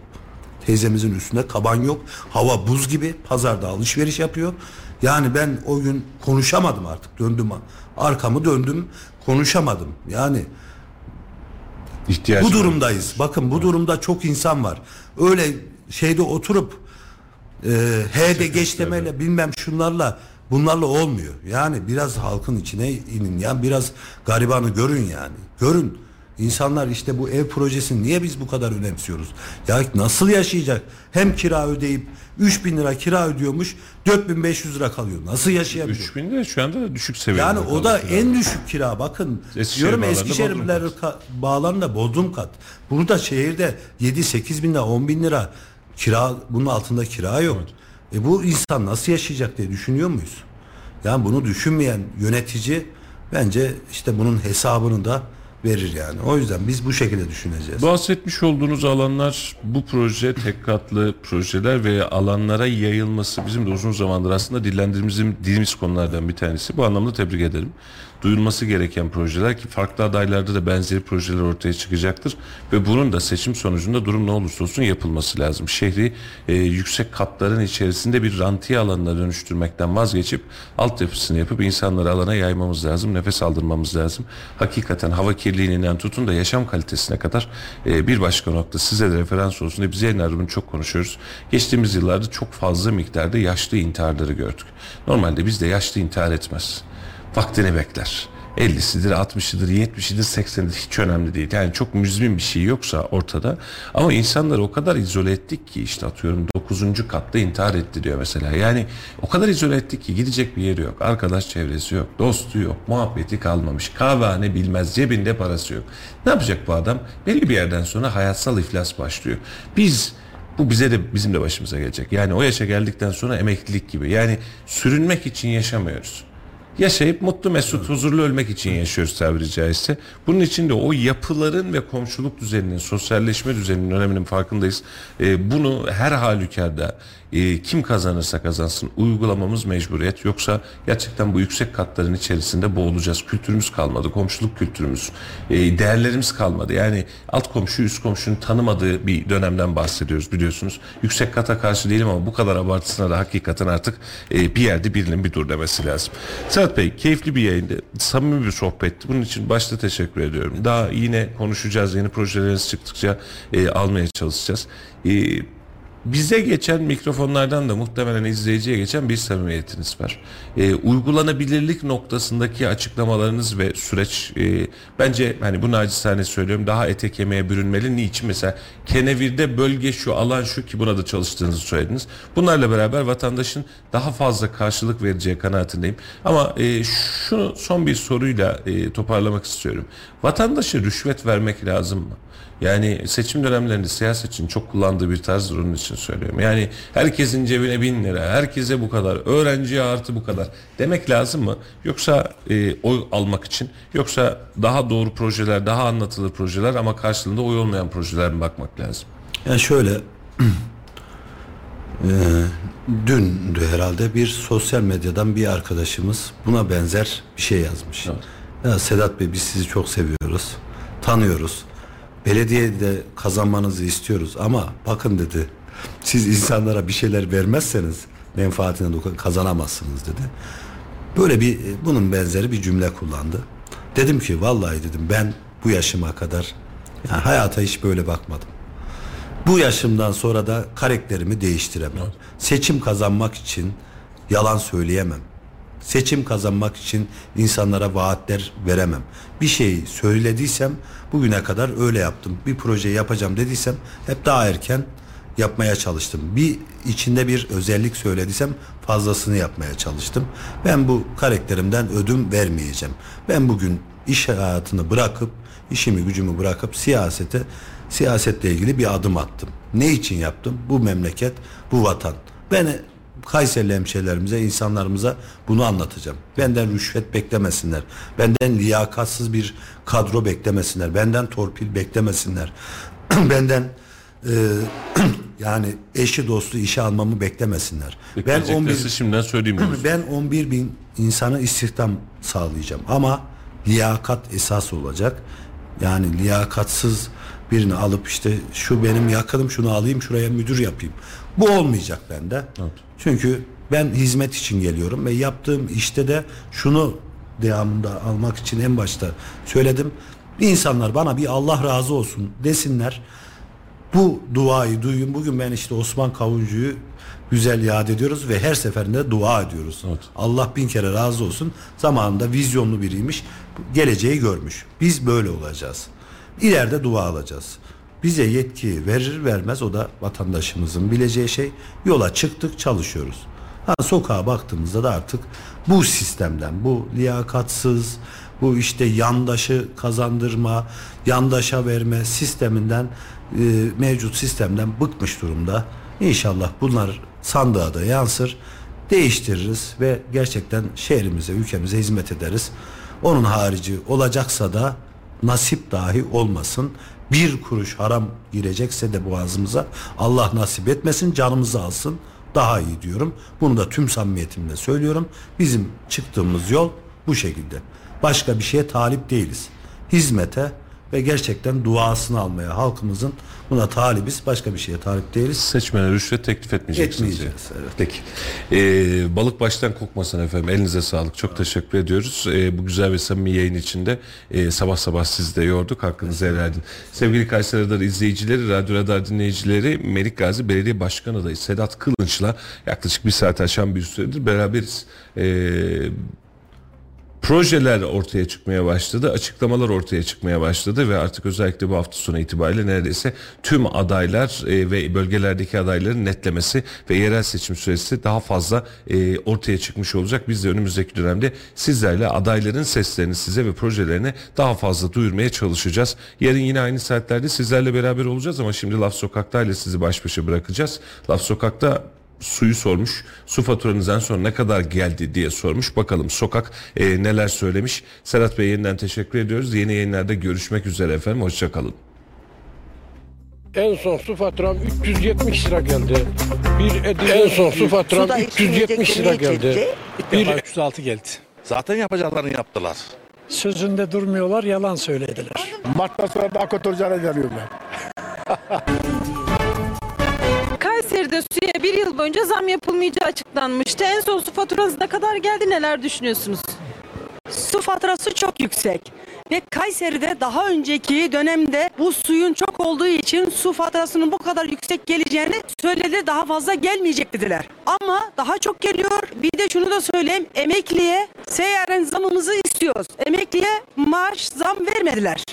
S3: Teyzemizin üstünde kaban yok. Hava buz gibi. Pazarda alışveriş yapıyor. Yani ben o gün konuşamadım artık. Döndüm arkamı döndüm. Konuşamadım. Yani
S1: İhtiyaç
S3: bu
S1: var.
S3: durumdayız. Bakın bu durumda çok insan var. Öyle şeyde oturup e, H'de geç demeyle bilmem şunlarla bunlarla olmuyor. Yani biraz halkın içine inin. Yani biraz garibanı görün yani. Görün. İnsanlar işte bu ev projesini niye biz bu kadar önemsiyoruz? Ya nasıl yaşayacak? Hem kira ödeyip 3000 lira kira ödüyormuş 4500 lira kalıyor. Nasıl yaşayabilir?
S1: 3000 de şu anda da düşük seviyede.
S3: Yani o da en düşük kira bakın.
S1: Eskişehir
S3: diyorum ka- bağlarında bodrum kat. Burada şehirde 7-8 bin lira 10 bin lira kira bunun altında kira yok. E bu insan nasıl yaşayacak diye düşünüyor muyuz? Yani bunu düşünmeyen yönetici bence işte bunun hesabını da verir yani. O yüzden biz bu şekilde düşüneceğiz.
S1: Bahsetmiş olduğunuz alanlar bu proje tek katlı projeler ve alanlara yayılması bizim de uzun zamandır aslında dillendirdiğimiz konulardan bir tanesi. Bu anlamda tebrik ederim. Duyulması gereken projeler ki farklı adaylarda da benzeri projeler ortaya çıkacaktır ve bunun da seçim sonucunda durum ne olursa olsun yapılması lazım. Şehri e, yüksek katların içerisinde bir rantiye alanına dönüştürmekten vazgeçip altyapısını yapıp insanları alana yaymamız lazım, nefes aldırmamız lazım. Hakikaten hava kirliliğinden tutun da yaşam kalitesine kadar e, bir başka nokta size de referans olsun. Biz yayınlarda çok konuşuyoruz. Geçtiğimiz yıllarda çok fazla miktarda yaşlı intiharları gördük. Normalde bizde yaşlı intihar etmez. Vaktini bekler. 50'sidir, 60'ıdır, 70'idir, 80'idir hiç önemli değil. Yani çok müzmin bir şey yoksa ortada. Ama insanları o kadar izole ettik ki işte atıyorum 9. katta intihar etti diyor mesela. Yani o kadar izole ettik ki gidecek bir yeri yok. Arkadaş çevresi yok, dostu yok, muhabbeti kalmamış. Kahvehane bilmez, cebinde parası yok. Ne yapacak bu adam? Belli bir yerden sonra hayatsal iflas başlıyor. Biz bu bize de bizim de başımıza gelecek. Yani o yaşa geldikten sonra emeklilik gibi. Yani sürünmek için yaşamıyoruz yaşayıp mutlu mesut huzurlu ölmek için yaşıyoruz tabiri caizse. Bunun için de o yapıların ve komşuluk düzeninin, sosyalleşme düzeninin öneminin farkındayız. E, bunu her halükarda e, kim kazanırsa kazansın uygulamamız mecburiyet. Yoksa gerçekten bu yüksek katların içerisinde boğulacağız. Kültürümüz kalmadı, komşuluk kültürümüz, e, değerlerimiz kalmadı. Yani alt komşu üst komşunun tanımadığı bir dönemden bahsediyoruz biliyorsunuz. Yüksek kata karşı değilim ama bu kadar abartısına da hakikaten artık e, bir yerde birinin bir dur demesi lazım. Sedat Bey keyifli bir yayındı. Samimi bir sohbetti. Bunun için başta teşekkür ediyorum. Daha yine konuşacağız. Yeni projeleriniz çıktıkça e, almaya çalışacağız. Bize geçen mikrofonlardan da muhtemelen izleyiciye geçen bir samimiyetiniz var. E, uygulanabilirlik noktasındaki açıklamalarınız ve süreç e, bence hani bu nacizane söylüyorum daha ete kemiğe bürünmeli. Niçin? Mesela Kenevir'de bölge şu alan şu ki buna da çalıştığınızı söylediniz. Bunlarla beraber vatandaşın daha fazla karşılık vereceği kanaatindeyim. Ama e, şunu son bir soruyla e, toparlamak istiyorum. Vatandaşa rüşvet vermek lazım mı? Yani seçim dönemlerinde siyaset için çok kullandığı bir tarzdır onun için söylüyorum. Yani herkesin cebine bin lira, herkese bu kadar, öğrenciye artı bu kadar demek lazım mı? Yoksa e, oy almak için, yoksa daha doğru projeler, daha anlatılır projeler ama karşılığında oy olmayan projeler mi bakmak lazım?
S3: Yani şöyle, e, dündü herhalde bir sosyal medyadan bir arkadaşımız buna benzer bir şey yazmış. Evet. Ya Sedat Bey biz sizi çok seviyoruz, tanıyoruz belediyede kazanmanızı istiyoruz ama bakın dedi siz insanlara bir şeyler vermezseniz menfaatine kazanamazsınız dedi. Böyle bir bunun benzeri bir cümle kullandı. Dedim ki vallahi dedim ben bu yaşıma kadar yani hayata hiç böyle bakmadım. Bu yaşımdan sonra da karakterimi değiştiremem. Seçim kazanmak için yalan söyleyemem. Seçim kazanmak için insanlara vaatler veremem. Bir şeyi söylediysem bugüne kadar öyle yaptım. Bir proje yapacağım dediysem hep daha erken yapmaya çalıştım. Bir içinde bir özellik söylediysem fazlasını yapmaya çalıştım. Ben bu karakterimden ödüm vermeyeceğim. Ben bugün iş hayatını bırakıp işimi gücümü bırakıp siyasete siyasetle ilgili bir adım attım. Ne için yaptım? Bu memleket, bu vatan. Ben Kayserili hemşehrilerimize, insanlarımıza bunu anlatacağım. Benden rüşvet beklemesinler. Benden liyakatsız bir kadro beklemesinler. Benden torpil beklemesinler. benden e, yani eşi dostu işe almamı beklemesinler.
S1: Ben 11 şimdiden söyleyeyim.
S3: ben 11 bin insanı istihdam sağlayacağım ama liyakat esas olacak. Yani liyakatsız birini alıp işte şu benim yakınım şunu alayım şuraya müdür yapayım. Bu olmayacak bende. Evet. Çünkü ben hizmet için geliyorum ve yaptığım işte de şunu devamında almak için en başta söyledim. İnsanlar bana bir Allah razı olsun desinler. Bu duayı duyun. Bugün ben işte Osman Kavuncu'yu güzel yad ediyoruz ve her seferinde dua ediyoruz. Evet. Allah bin kere razı olsun. Zamanında vizyonlu biriymiş. Geleceği görmüş. Biz böyle olacağız. İleride dua alacağız. Bize yetki verir vermez o da vatandaşımızın bileceği şey. Yola çıktık çalışıyoruz. Ha, sokağa baktığımızda da artık bu sistemden, bu liyakatsız, bu işte yandaşı kazandırma, yandaşa verme sisteminden, e, mevcut sistemden bıkmış durumda. İnşallah bunlar sandığa da yansır, değiştiririz ve gerçekten şehrimize, ülkemize hizmet ederiz. Onun harici olacaksa da nasip dahi olmasın. Bir kuruş haram girecekse de boğazımıza Allah nasip etmesin canımızı alsın daha iyi diyorum. Bunu da tüm samimiyetimle söylüyorum. Bizim çıktığımız yol bu şekilde. Başka bir şeye talip değiliz. Hizmete ve gerçekten duasını almaya halkımızın buna talibiz. Başka bir şeye talip değiliz.
S1: Seçmene rüşvet teklif etmeyeceksiniz. yani.
S3: Etmeyeceğiz. Evet.
S1: Peki. Ee, balık baştan kokmasın efendim. Elinize sağlık. Çok teşekkür ediyoruz. Ee, bu güzel ve samimi yayın içinde e, sabah sabah sizi de yorduk. Hakkınızı helal edin. Sevgili Kayseri Radar izleyicileri, Radyo Radar dinleyicileri Melik Gazi Belediye Başkan adayı Sedat Kılınç'la yaklaşık bir saat aşan bir süredir beraberiz. Ee, projeler ortaya çıkmaya başladı, açıklamalar ortaya çıkmaya başladı ve artık özellikle bu hafta sonu itibariyle neredeyse tüm adaylar e, ve bölgelerdeki adayların netlemesi ve yerel seçim süresi daha fazla e, ortaya çıkmış olacak. Biz de önümüzdeki dönemde sizlerle adayların seslerini size ve projelerini daha fazla duyurmaya çalışacağız. Yarın yine aynı saatlerde sizlerle beraber olacağız ama şimdi Laf Sokak'ta ile sizi baş başa bırakacağız. Laf Sokak'ta suyu sormuş. Su faturanız en son ne kadar geldi diye sormuş. Bakalım sokak e, neler söylemiş. Serhat Bey yeniden teşekkür ediyoruz. Yeni yayınlarda görüşmek üzere efendim. Hoşçakalın.
S4: En son su faturam 370 lira geldi. Bir Edirne en son su faturam
S5: Suda
S4: 370 lira geldi. Bir
S6: 306 geldi.
S7: Zaten yapacaklarını yaptılar.
S6: Sözünde durmuyorlar, yalan söylediler.
S4: Mart'tan sonra daha kötü olacağını inanıyorum ben.
S8: Kayseri'de suya bir yıl boyunca zam yapılmayacağı açıklanmıştı. En son su faturanız ne kadar geldi neler düşünüyorsunuz?
S5: Su faturası çok yüksek. Ve Kayseri'de daha önceki dönemde bu suyun çok olduğu için su faturasının bu kadar yüksek geleceğini söyledi. Daha fazla gelmeyecek dediler. Ama daha çok geliyor. Bir de şunu da söyleyeyim. Emekliye seyaren zamımızı istiyoruz. Emekliye maaş zam vermediler.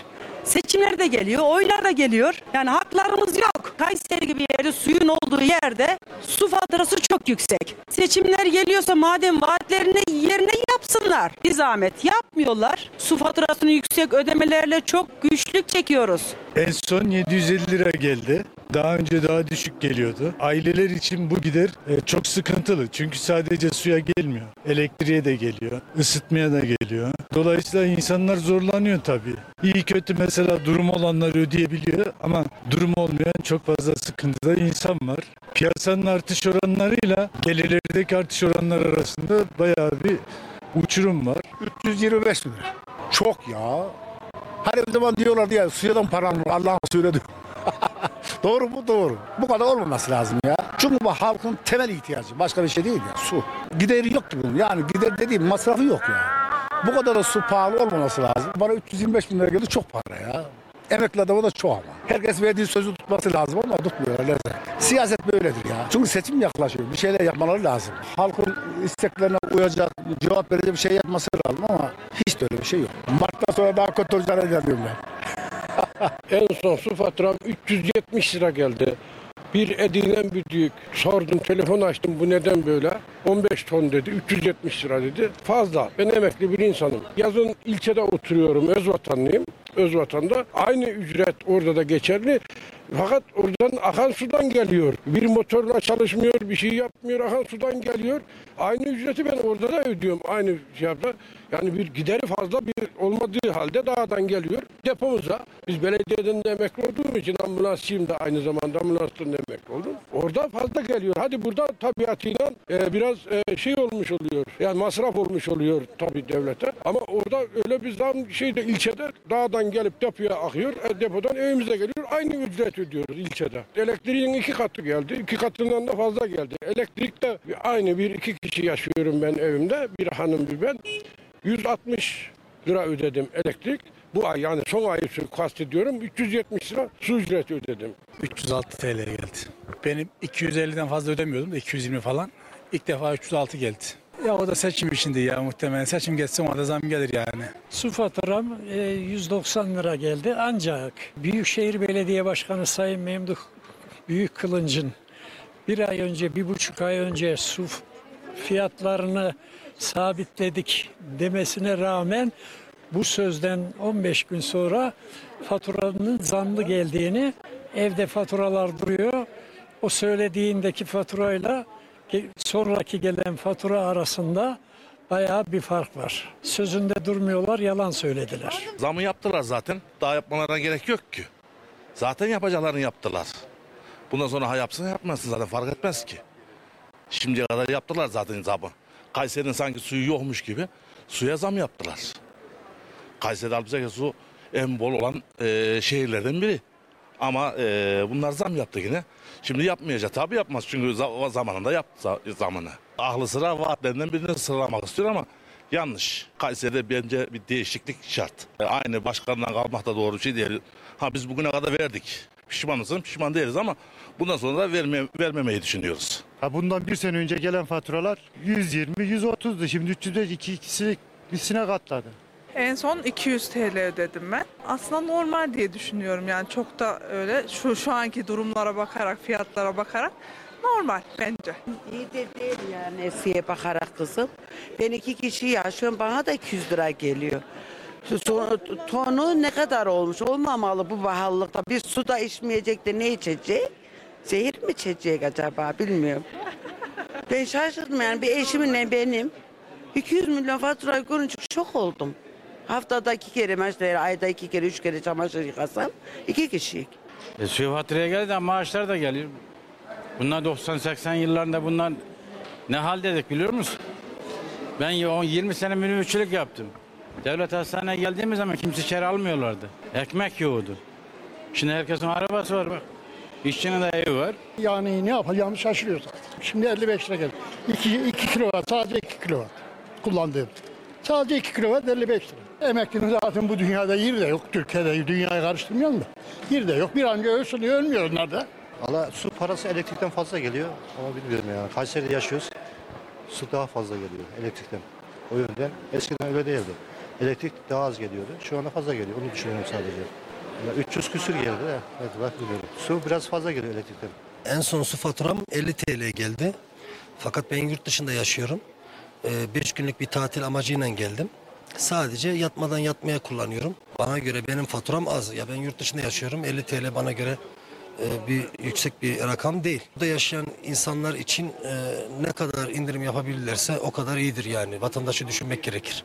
S5: Seçimler de geliyor, oylar da geliyor. Yani haklarımız yok. Kayseri gibi yerde suyun olduğu yerde su faturası çok yüksek. Seçimler geliyorsa madem vaatlerini yerine yapsınlar. Bir zahmet yapmıyorlar. Su faturasını yüksek ödemelerle çok güçlük çekiyoruz.
S9: En son 750 lira geldi. Daha önce daha düşük geliyordu. Aileler için bu gider e, çok sıkıntılı. Çünkü sadece suya gelmiyor. Elektriğe de geliyor. ısıtmaya da geliyor. Dolayısıyla insanlar zorlanıyor tabii. İyi kötü mesela durum olanlar ödeyebiliyor ama durum olmayan çok fazla sıkıntıda insan var. Piyasanın artış oranlarıyla gelirlerdeki artış oranları arasında bayağı bir uçurum var.
S4: 325 lira. Çok ya. Her zaman diyorlar ya suyadan paran var Allah'ın söyledi. doğru mu doğru. Bu kadar olmaması lazım ya. Çünkü bu halkın temel ihtiyacı. Başka bir şey değil ya su. Gideri yok ki bunun. Yani gider dediğim masrafı yok ya. Bu kadar da su pahalı olmaması lazım. Bana 325 bin lira geldi çok para ya. Emekli adamı da çok ama. Herkes verdiği sözü tutması lazım ama tutmuyorlar neyse. Siyaset böyledir ya. Çünkü seçim yaklaşıyor. Bir şeyler yapmaları lazım. Halkın isteklerine uyacak, cevap verecek bir şey yapması lazım ama hiç de öyle bir şey yok. Mart'tan sonra daha kötü olacağını inanıyorum ben. en son su faturam 370 lira geldi. Bir Edirne büyük. Sordum, telefon açtım bu neden böyle? 15 ton dedi, 370 lira dedi. Fazla. Ben emekli bir insanım. Yazın ilçede oturuyorum, öz vatanlıyım. Öz vatanda. Aynı ücret orada da geçerli. Fakat oradan akan sudan geliyor. Bir motorla çalışmıyor, bir şey yapmıyor, akan sudan geliyor. Aynı ücreti ben orada da ödüyorum. Aynı fiyatla. Yani bir gideri fazla bir olmadığı halde dağdan geliyor depomuza. Biz belediyeden de emekli olduğum için ambulansçıyım da aynı zamanda ambulanstan da emekli oldum. Orada fazla geliyor. Hadi burada tabiatıyla e, biraz e, şey olmuş oluyor. Yani masraf olmuş oluyor tabii devlete. Ama orada öyle bir zam şeyde ilçede dağdan gelip depoya akıyor. E, depodan evimize geliyor. Aynı ücret ödüyoruz ilçede. Elektriğin iki katı geldi. iki katından da fazla geldi. Elektrikte aynı bir iki kişi yaşıyorum ben evimde. Bir hanım bir ben. 160 lira ödedim elektrik. Bu ay yani son ayı kastediyorum 370 lira su ücreti ödedim.
S6: 306 TL geldi. Benim 250'den fazla ödemiyordum da 220 falan. İlk defa 306 geldi. Ya o da seçim içindi ya muhtemelen. Seçim geçse ona da zam gelir yani.
S10: Su faturam e, 190 lira geldi ancak Büyükşehir Belediye Başkanı Sayın Memduh Büyük Kılıncın bir ay önce, bir buçuk ay önce su fiyatlarını sabitledik demesine rağmen bu sözden 15 gün sonra faturanın zamlı geldiğini evde faturalar duruyor. O söylediğindeki faturayla sonraki gelen fatura arasında bayağı bir fark var. Sözünde durmuyorlar, yalan söylediler.
S7: Zamı yaptılar zaten. Daha yapmalarına gerek yok ki. Zaten yapacaklarını yaptılar. Bundan sonra ha yapsın yapmasın zaten fark etmez ki. Şimdiye kadar yaptılar zaten zamı. Kayseri'nin sanki suyu yokmuş gibi suya zam yaptılar. Kayseri Alpizaki su en bol olan e, şehirlerden biri. Ama e, bunlar zam yaptı yine. Şimdi yapmayacak. Tabii yapmaz çünkü za- zamanında yaptı za- zamanı. Aklı sıra vaatlerinden birini sıralamak istiyor ama yanlış. Kayseri'de bence bir değişiklik şart. E, aynı başkandan kalmak da doğru bir şey değil. Ha biz bugüne kadar verdik. Pişman mısın? Pişman değiliz ama bundan sonra da verme, vermemeyi düşünüyoruz.
S11: Ha bundan bir sene önce gelen faturalar 120, 130'du. Şimdi 305 iki ikisi ikisine katladı.
S8: En son 200 TL ödedim ben. Aslında normal diye düşünüyorum yani çok da öyle şu şu anki durumlara bakarak fiyatlara bakarak normal bence.
S12: İyi de değil yani eskiye bakarak kızım. Ben iki kişi yaşıyorum bana da 200 lira geliyor. Su- Tonu ne kadar olmuş olmamalı bu pahalılıkta. Biz su da içmeyecek de ne içecek? Zehir mi içecek acaba bilmiyorum. Ben şaşırdım yani bir eşimle benim 200 milyon faturayı görünce şok oldum. Haftada iki kere mesela ayda iki kere üç kere çamaşır yıkasam iki kişilik.
S6: E, suyu faturaya geldi ama maaşlar da geliyor. Bunlar 90-80 yıllarında bunlar ne haldedik biliyor musun? Ben y- on- 20 sene minibüsçülük yaptım. Devlet hastaneye geldiğimiz zaman kimse içeri almıyorlardı. Ekmek yoğurdu. Şimdi herkesin arabası var bak. İşçinin de evi var.
S13: Yani ne yapacağımı şaşırıyoruz artık. Şimdi 55 lira geldi. 2, 2 kilowatt sadece 2 kilowatt kullandığım. Sadece 2 kilowatt 55 lira. Emeklinin zaten bu dünyada yeri de yok. Türkiye'de dünyayı karıştırmayalım da. Yeri de yok. Bir an önce ölsün diye ölmüyor onlar da.
S11: Valla su parası elektrikten fazla geliyor ama bilmiyorum yani. Kayseri'de yaşıyoruz. Su daha fazla geliyor elektrikten. O yönden eskiden öyle değildi. Elektrik daha az geliyordu. Şu anda fazla geliyor. Onu düşünüyorum sadece. Yani 300 küsür geldi de. Evet bak biliyorum. Su biraz fazla geliyor elektrikten.
S14: En son su faturam 50 TL geldi. Fakat ben yurt dışında yaşıyorum. 5 günlük bir tatil amacıyla geldim. Sadece yatmadan yatmaya kullanıyorum. Bana göre benim faturam az. Ya ben yurt dışında yaşıyorum. 50 TL bana göre e, bir yüksek bir rakam değil. Burada yaşayan insanlar için e, ne kadar indirim yapabilirlerse o kadar iyidir yani. Vatandaşı düşünmek gerekir.